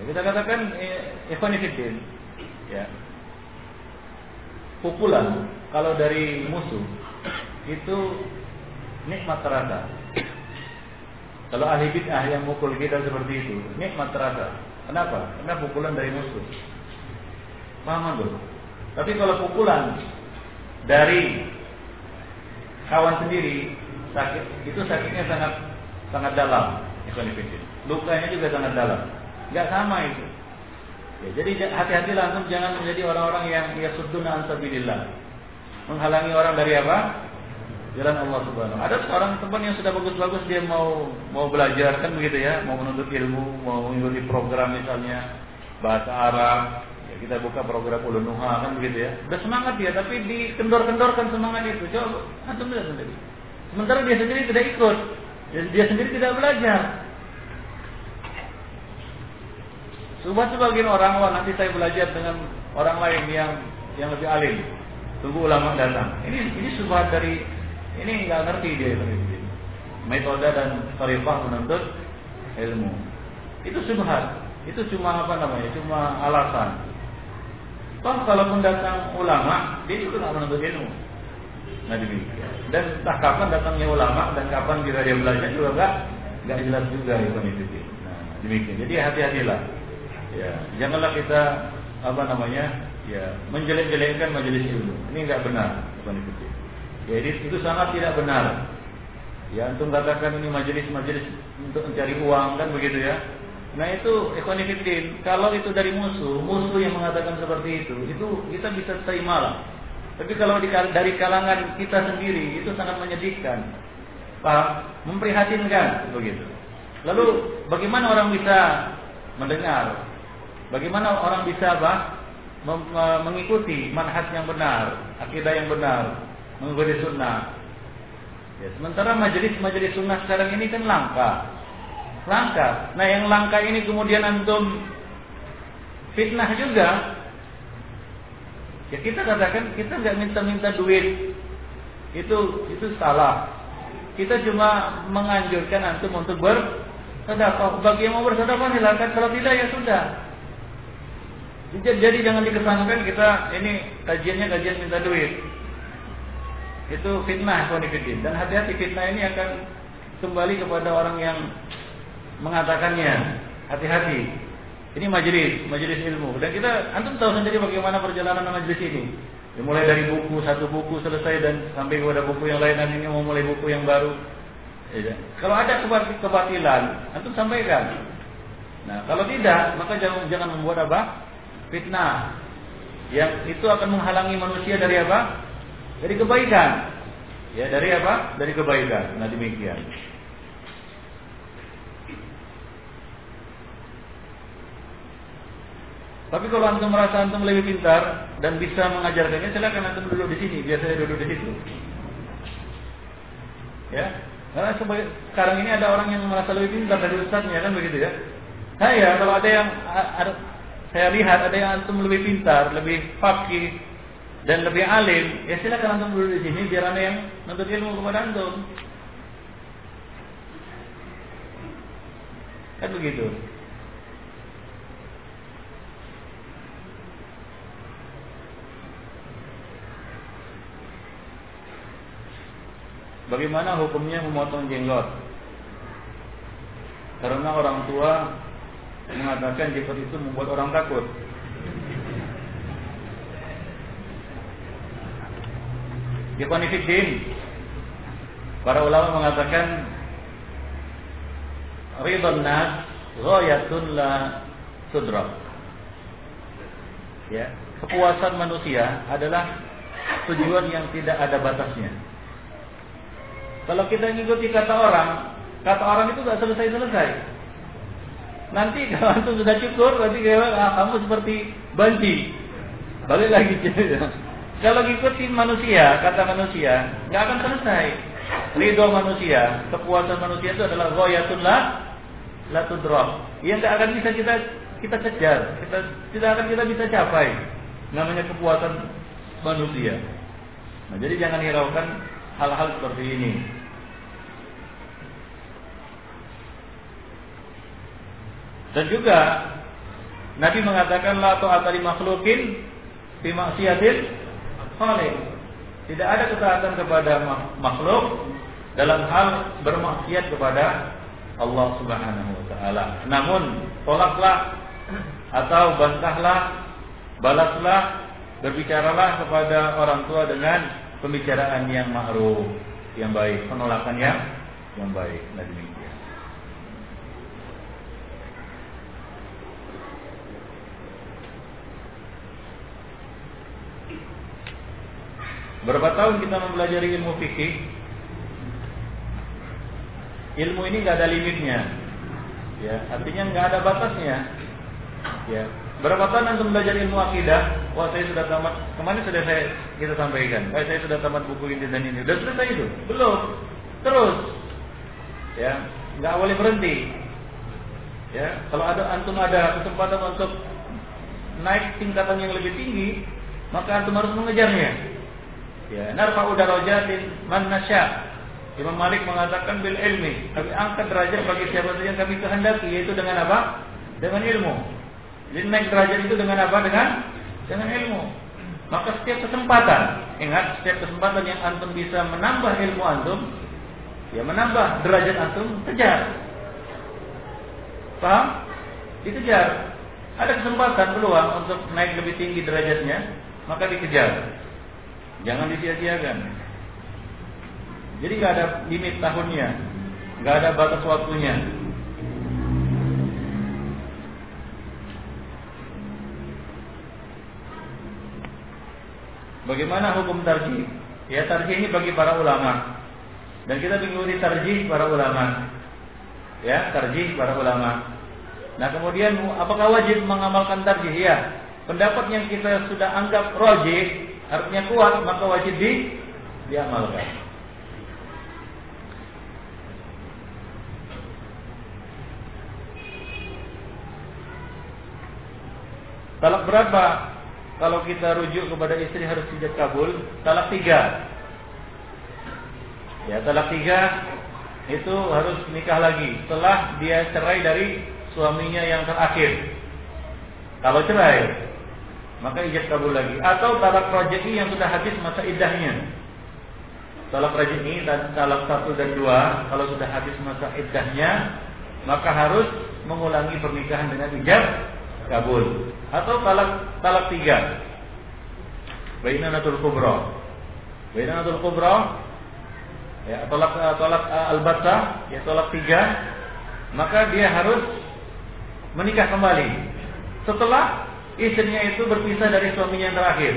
ya, kita katakan eh, ya pukulan kalau dari musuh itu nikmat terasa. Kalau ahli bid'ah yang mukul kita seperti itu, nikmat terasa. Kenapa? Karena pukulan dari musuh. Paham tuh? Tapi kalau pukulan dari kawan sendiri, sakit itu sakitnya sangat sangat dalam. Lukanya juga sangat dalam. Gak sama itu. Ya, jadi hati-hatilah antum jangan menjadi orang-orang yang ya sudduna ansabilillah. Menghalangi orang dari apa? jalan Allah Subhanahu. Ada seorang teman yang sudah bagus-bagus dia mau mau belajar kan begitu ya, mau menuntut ilmu, mau mengikuti program misalnya bahasa Arab, ya kita buka program ulunuha kan begitu ya. Udah semangat dia tapi dikendor-kendorkan semangat itu. Coba antum lihat sendiri. Sementara dia sendiri tidak ikut. Dia sendiri tidak belajar. Subhat sebagian orang, wah nanti saya belajar dengan orang lain yang yang lebih alim. Tunggu ulama datang. Ini ini subhat dari ini nggak ngerti dia itu. Metode dan tarifah menuntut ilmu. Itu subhat. Itu cuma apa namanya? Cuma alasan. Toh kalaupun datang ulama, dia juga nggak menuntut ilmu. Nah demikian. Dan entah kapan datangnya ulama dan kapan kita dia belajar juga nggak nggak jelas juga itu itu. Nah demikian. Jadi hati-hatilah. Ya, janganlah kita apa namanya ya menjelek-jelekkan majelis ilmu. Ini nggak benar, bukan itu. Jadi itu sangat tidak benar. Ya, antum katakan ini majelis-majelis untuk mencari uang kan begitu ya. Nah itu ekonomi Kalau itu dari musuh, musuh yang mengatakan seperti itu, itu kita bisa terima lah. Tapi kalau dari kalangan kita sendiri itu sangat menyedihkan, paham? Memprihatinkan begitu. Lalu bagaimana orang bisa mendengar? Bagaimana orang bisa apa? Mengikuti manhaj yang benar, akidah yang benar, mengikuti sunnah. Ya, sementara majelis-majelis sunnah sekarang ini kan langka. Langka. Nah yang langka ini kemudian antum fitnah juga. Ya kita katakan kita nggak minta-minta duit. Itu itu salah. Kita cuma menganjurkan antum untuk bersedekah. Bagi yang mau bersedekah silakan. Kalau tidak ya sudah. Jadi jangan dikesankan kita ini kajiannya kajian minta duit. Itu fitnah konfidin dan hati-hati fitnah ini akan kembali kepada orang yang mengatakannya. Hati-hati. Ini majelis majelis ilmu. Dan kita antum tahu sendiri bagaimana perjalanan majelis ini. Mulai dari buku satu buku selesai dan sampai kepada buku yang lain dan ini mau mulai buku yang baru. Ya. kalau ada kebatilan antum sampaikan. Nah kalau tidak maka jangan jangan membuat apa fitnah yang itu akan menghalangi manusia dari apa dari kebaikan. Ya, dari apa? Dari kebaikan. Nah, demikian. Tapi kalau antum merasa antum lebih pintar dan bisa mengajarkannya, silakan antum duduk di sini, biar saya duduk di situ. Ya, karena sekarang ini ada orang yang merasa lebih pintar dari ustaznya kan begitu ya. Saya kalau ada yang saya lihat ada yang antum lebih pintar, lebih fakih, dan lebih alim, ya silakan antum duduk di sini biar anda yang menuntut ilmu kepada antum. Kan begitu. Bagaimana hukumnya memotong jenggot? Karena orang tua mengatakan jenggot itu membuat orang takut. Ikhwanifiddin Para ulama mengatakan Ridhan nas Ghayatun la sudrak Ya Kepuasan manusia adalah Tujuan yang tidak ada batasnya. Kalau kita mengikuti kata orang Kata orang itu gak selesai-selesai Nanti kalau itu sudah cukur Nanti kamu seperti banci Balik lagi Kalau ngikutin manusia, kata manusia, nggak akan selesai. Ridho manusia, kepuasan manusia itu adalah royatun la la tudrok. Yang nggak akan bisa kita kita kejar, kita tidak akan kita bisa capai. Namanya kepuasan manusia. Nah, jadi jangan hiraukan hal-hal seperti ini. Dan juga Nabi mengatakan la ta'ata makhlukin fi maksiatin khaliq. Tidak ada ketaatan kepada makhluk dalam hal bermaksiat kepada Allah Subhanahu wa taala. Namun tolaklah atau bantahlah, balaslah, berbicaralah kepada orang tua dengan pembicaraan yang ma'ruf, yang baik, penolakan yang baik. Nah demikian. Berapa tahun kita mempelajari ilmu fikih? Ilmu ini nggak ada limitnya, ya artinya nggak ada batasnya. Ya, berapa tahun antum belajar ilmu akidah? Wah saya sudah tamat. Kemarin sudah saya kita sampaikan. Eh, saya sudah tamat buku ini dan ini. Sudah selesai itu? Belum. Terus, ya nggak boleh berhenti. Ya, kalau ada antum ada kesempatan untuk naik tingkatan yang lebih tinggi, maka antum harus mengejarnya. Ya, narfa'u darajatin man nasya. Imam Malik mengatakan bil ilmi, kami angkat derajat bagi siapa saja yang kami kehendaki yaitu dengan apa? Dengan ilmu. Jadi naik derajat itu dengan apa? Dengan dengan ilmu. Maka setiap kesempatan, ingat setiap kesempatan yang antum bisa menambah ilmu antum, ya menambah derajat antum, kejar. Paham? Dikejar. Ada kesempatan peluang untuk naik lebih tinggi derajatnya, maka dikejar. Jangan disia-siakan. Jadi nggak ada limit tahunnya, nggak ada batas waktunya. Bagaimana hukum tarjih? Ya tarjih ini bagi para ulama. Dan kita mengikuti tarjih para ulama. Ya, tarjih para ulama. Nah, kemudian apakah wajib mengamalkan tarjih? Ya. Pendapat yang kita sudah anggap rojih artinya kuat maka wajib di diamalkan. Talak berapa? Kalau kita rujuk kepada istri harus tidak kabul. Talak tiga. Ya, talak tiga itu harus nikah lagi setelah dia cerai dari suaminya yang terakhir. Kalau cerai, maka ijab kabul lagi. Atau talak raj'i yang sudah habis masa iddahnya. Talak raj'i dan talak satu dan dua, kalau sudah habis masa iddahnya, maka harus mengulangi pernikahan dengan ijab kabul. Atau talak talak tiga. Bainanatul kubra. Bainanatul kubra ya tolak tolak al-batta ya tolak tiga maka dia harus menikah kembali setelah istrinya itu berpisah dari suaminya yang terakhir.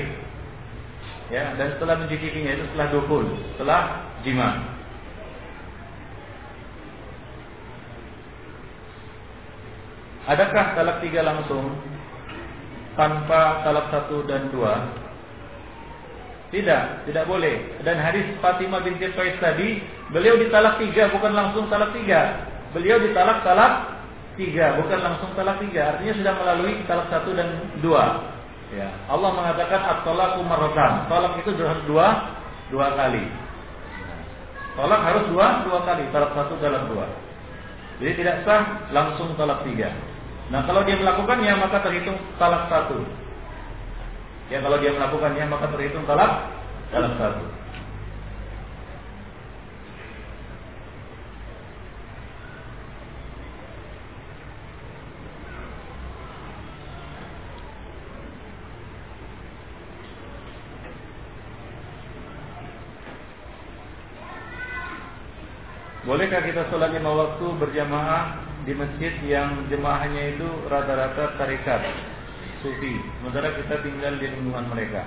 Ya, dan setelah mencicipinya itu setelah dukul, setelah jima. Adakah talak tiga langsung tanpa talak satu dan dua? Tidak, tidak boleh. Dan hadis Fatimah binti Qais tadi, beliau ditalak tiga, bukan langsung talak tiga. Beliau ditalak talak tiga, bukan langsung talak tiga. Artinya sudah melalui talak satu dan dua. Ya. Allah mengatakan at-talaqu marratan. Talak itu harus dua, dua kali. Talak harus dua, dua kali. Talak satu dalam dua. Jadi tidak sah langsung talak tiga. Nah kalau dia melakukannya maka terhitung talak satu. Ya kalau dia melakukannya maka terhitung talak talak satu. Bolehkah kita sholat lima waktu berjamaah di masjid yang jemaahnya itu rata-rata tarikat sufi, sementara kita tinggal di lingkungan mereka?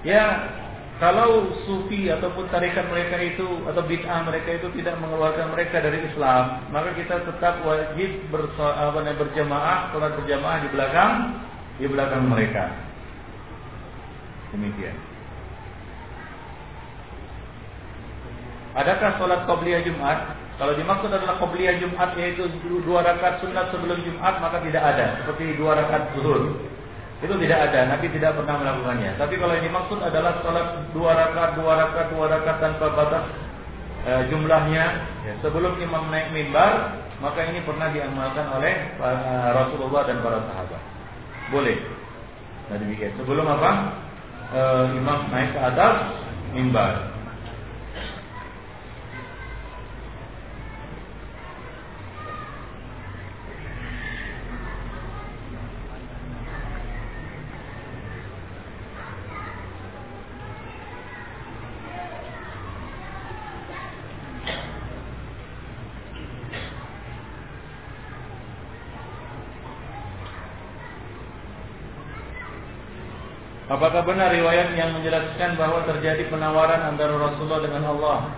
Ya, kalau sufi ataupun tarikat mereka itu atau bid'ah mereka itu tidak mengeluarkan mereka dari Islam, maka kita tetap wajib berjamaah, sholat berjamaah di belakang di belakang mereka. Demikian. Adakah sholat qobliyah Jumat? Kalau dimaksud adalah qobliyah Jumat yaitu dua rakaat sunat sebelum Jumat maka tidak ada seperti dua rakaat zuhur. Itu tidak ada, Nabi tidak pernah melakukannya. Tapi kalau yang dimaksud adalah sholat dua rakaat, dua rakaat, dua rakaat tanpa batas e, jumlahnya ya, sebelum imam naik mimbar, maka ini pernah diamalkan oleh e, Rasulullah dan para sahabat. Boleh. Nah demikian. Sebelum apa? E, imam naik ke atas mimbar. Apakah benar riwayat yang menjelaskan bahwa terjadi penawaran antara Rasulullah dengan Allah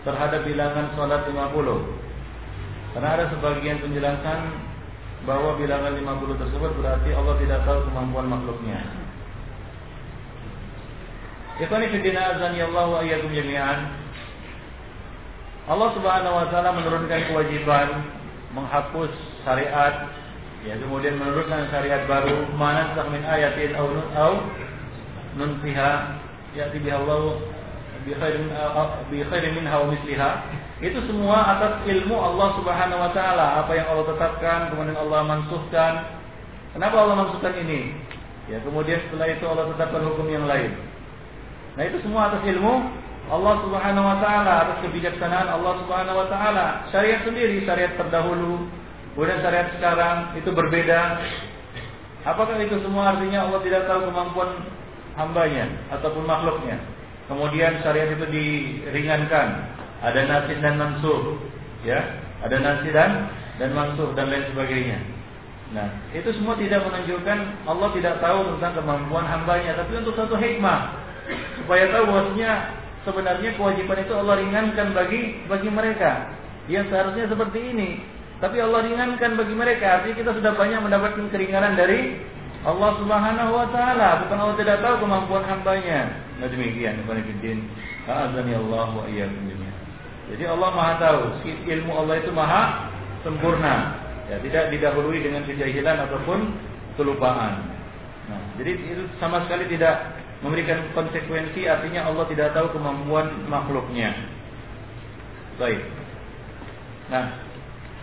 terhadap bilangan salat 50? Karena ada sebagian penjelasan bahwa bilangan 50 tersebut berarti Allah tidak tahu kemampuan makhluknya. Ikhwani fiddina azani Allah wa iyyakum jami'an. Allah Subhanahu wa taala menurunkan kewajiban menghapus syariat Ya, kemudian menurunkan syariat baru, mana min ayatin au au nunsiha ya'ti biha Allah bi khairin minha wa misliha. Itu semua atas ilmu Allah Subhanahu wa taala, apa yang Allah tetapkan, kemudian Allah mansuhkan. Kenapa Allah mansuhkan ini? Ya, kemudian setelah itu Allah tetapkan hukum yang lain. Nah, itu semua atas ilmu Allah Subhanahu wa taala, atas kebijaksanaan Allah Subhanahu wa taala. Syariat sendiri, syariat terdahulu, Kemudian syariat sekarang itu berbeda. Apakah itu semua artinya Allah tidak tahu kemampuan hambanya ataupun makhluknya? Kemudian syariat itu diringankan. Ada nasib dan mansuh, ya, ada nasib dan dan mansuh dan lain sebagainya. Nah, itu semua tidak menunjukkan Allah tidak tahu tentang kemampuan hambanya, tapi untuk satu hikmah supaya tahu bahwasanya sebenarnya kewajiban itu Allah ringankan bagi bagi mereka yang seharusnya seperti ini. Tapi Allah ringankan bagi mereka. Artinya kita sudah banyak mendapatkan keringanan dari Allah Subhanahu wa taala. Bukan Allah tidak tahu kemampuan hambanya. Nah demikian Ibnu Azani Allah wa iyyakum Jadi Allah Maha tahu, ilmu Allah itu maha sempurna. Ya, tidak didahului dengan kejahilan ataupun kelupaan. Nah, jadi itu sama sekali tidak memberikan konsekuensi artinya Allah tidak tahu kemampuan makhluknya. Baik. Nah,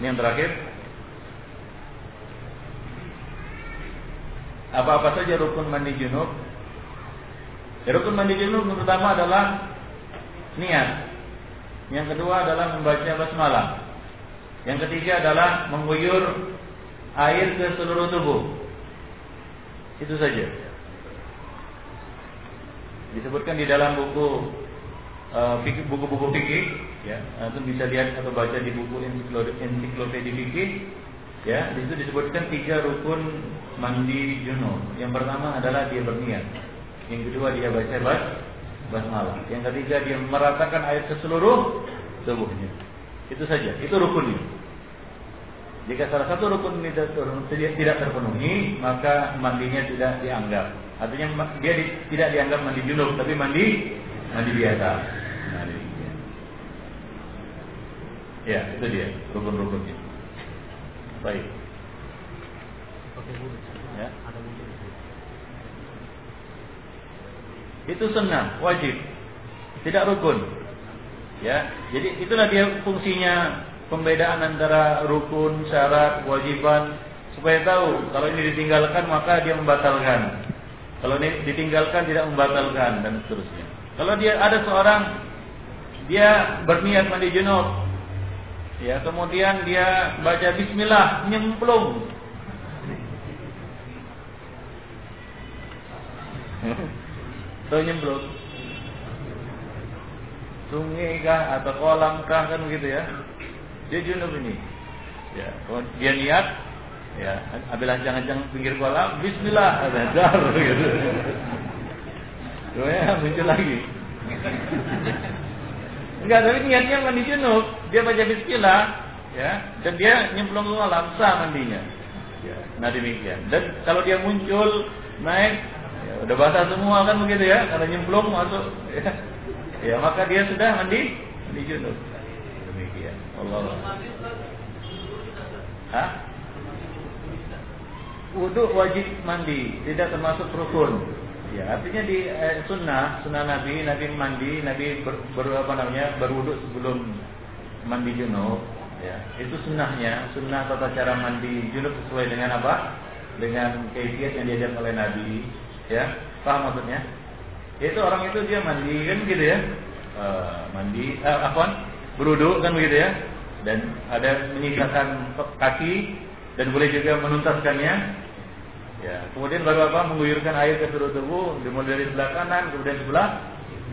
ini yang terakhir. Apa-apa saja rukun mandi junub? Ya, rukun mandi junub yang pertama adalah niat. Yang kedua adalah membaca basmalah. Yang ketiga adalah mengguyur air ke seluruh tubuh. Itu saja disebutkan di dalam buku uh, buku-buku fikih ya itu bisa lihat atau baca di buku ensiklopedia fikih ya di situ disebutkan tiga rukun mandi junub yang pertama adalah dia berniat. Yang kedua dia baca bas basmalah yang ketiga dia meratakan air ke seluruh tubuhnya. Itu saja. Itu rukunnya jika salah satu rukun tidak terpenuhi maka mandinya tidak dianggap. Artinya dia di, tidak dianggap mandi junub, tapi mandi mandi biasa. Mandi. Ya, itu dia rukun-rukunnya. Baik. Ya. Itu sunnah, wajib. Tidak rukun. Ya, jadi itulah dia fungsinya pembedaan antara rukun, syarat, kewajiban supaya tahu kalau ini ditinggalkan maka dia membatalkan. Kalau ditinggalkan tidak membatalkan dan seterusnya. Kalau dia ada seorang dia berniat mandi junub, ya kemudian dia baca Bismillah nyemplung. Tahu nyemplung? Sungai kah atau kolam kah kan begitu ya? Dia junub ini. Ya, dia niat Ya, ambil ancang-ancang pinggir kolam, bismillah, ada dar gitu. ya, muncul lagi. Enggak, tapi niatnya mandi junub, dia baca bismillah, ya, dan dia nyemplung ke kolam, sah mandinya. Ya, nah demikian. Dan kalau dia muncul naik, ya, udah basah semua kan begitu ya, karena nyemplung masuk, ya, ya maka dia sudah mandi, mandi junub. Demikian. Allah. Hah? wudhu wajib mandi, tidak termasuk rukun. Ya, artinya di eh, sunnah, sunnah Nabi, Nabi mandi, Nabi ber, ber apa namanya, berwudhu sebelum mandi junub. Ya, itu sunnahnya, sunnah tata cara mandi junub sesuai dengan apa? Dengan kaifiat yang diajar oleh Nabi. Ya, paham maksudnya? Itu orang itu dia mandi kan gitu ya, uh, mandi, uh, apa? Berwudhu kan begitu ya, dan ada menyisakan kaki dan boleh juga menuntaskannya Ya, kemudian baru apa? Mengguyurkan air ke seluruh tubuh, dimulai dari sebelah kanan, kemudian sebelah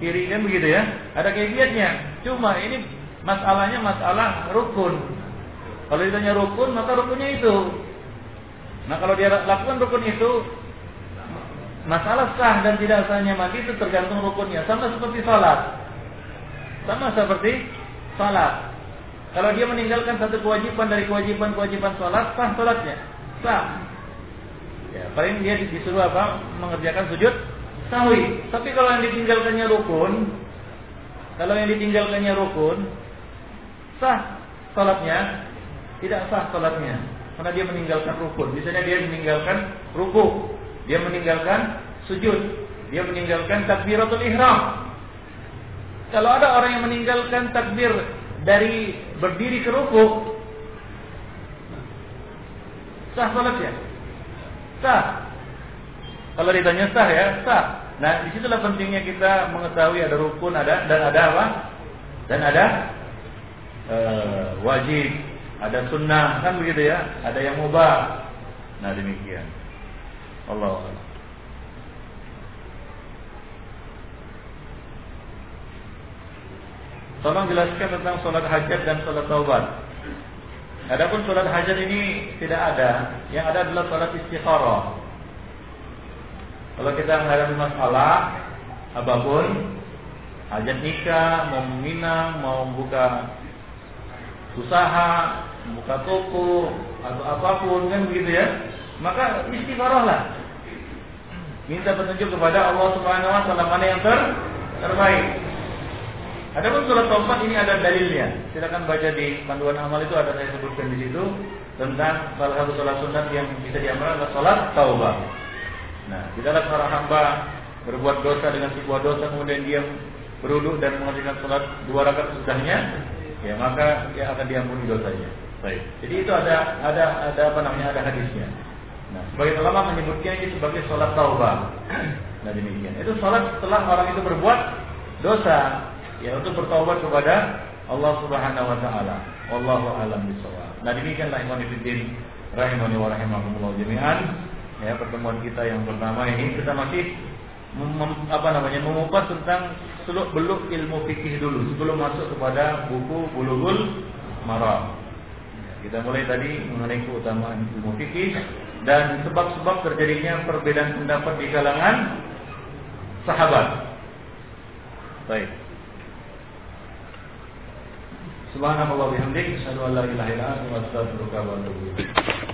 kiri kan begitu ya. Ada kaifiatnya. Cuma ini masalahnya masalah rukun. Kalau ditanya rukun, maka rukunnya itu. Nah, kalau dia lakukan rukun itu, masalah sah dan tidak sahnya mandi itu tergantung rukunnya. Sama seperti salat. Sama seperti salat. Kalau dia meninggalkan satu kewajiban dari kewajiban-kewajiban salat, sah salatnya. Sah. Ya, paling dia disuruh apa? Mengerjakan sujud sahwi. Tapi kalau yang ditinggalkannya rukun, kalau yang ditinggalkannya rukun, sah salatnya, tidak sah salatnya karena dia meninggalkan rukun. Misalnya dia meninggalkan ruku, dia meninggalkan sujud, dia meninggalkan takbiratul ihram. Kalau ada orang yang meninggalkan takbir dari berdiri ke ruku, sah salatnya? Sah. Kalau ditanya sah ya, sah. Nah, di situlah pentingnya kita mengetahui ada rukun, ada dan ada apa? Dan ada e, wajib, ada sunnah, kan begitu ya? Ada yang mubah. Nah, demikian. Allah. Tolong jelaskan tentang sholat hajat dan sholat taubat. Adapun sholat hajat ini tidak ada, yang ada adalah sholat istikharah. Kalau kita menghadapi masalah apa pun, hajat nikah, mau meminang, mau buka usaha, buka toko atau apa pun kan begitu ya, maka istikharahlah. Minta petunjuk kepada Allah Subhanahu wa taala mana yang ter terbaik. Adapun sholat taubat ini ada dalilnya. Silakan baca di panduan amal itu ada saya sebutkan di situ tentang salah satu sholat sunat yang bisa diamalkan adalah sholat taubat. Nah, tidaklah seorang hamba berbuat dosa dengan sebuah dosa kemudian dia beruduk dan mengerjakan sholat dua rakaat sesudahnya, ya maka dia akan diampuni dosanya. Baik. Jadi itu ada ada ada apa namanya ada hadisnya. Nah, sebagai ulama menyebutnya ini sebagai sholat taubat. Nah demikian. Itu sholat setelah orang itu berbuat dosa, ya untuk bertobat kepada Allah Subhanahu Wa Taala. Wallahu alam bisawab. Nah demikianlah iman fiddin rahimani wa rahimakumullah jami'an. Ya pertemuan kita yang pertama ini kita masih mem, apa namanya mengupas tentang seluk beluk ilmu fikih dulu sebelum masuk kepada buku bulughul maram. Ya, kita mulai tadi mengenai keutamaan ilmu fikih dan sebab-sebab terjadinya perbedaan pendapat di kalangan sahabat. Baik. Subhanallah bihamdik, asyhadu an la ilaha illa anta, astaghfiruka wa atubu ilaik.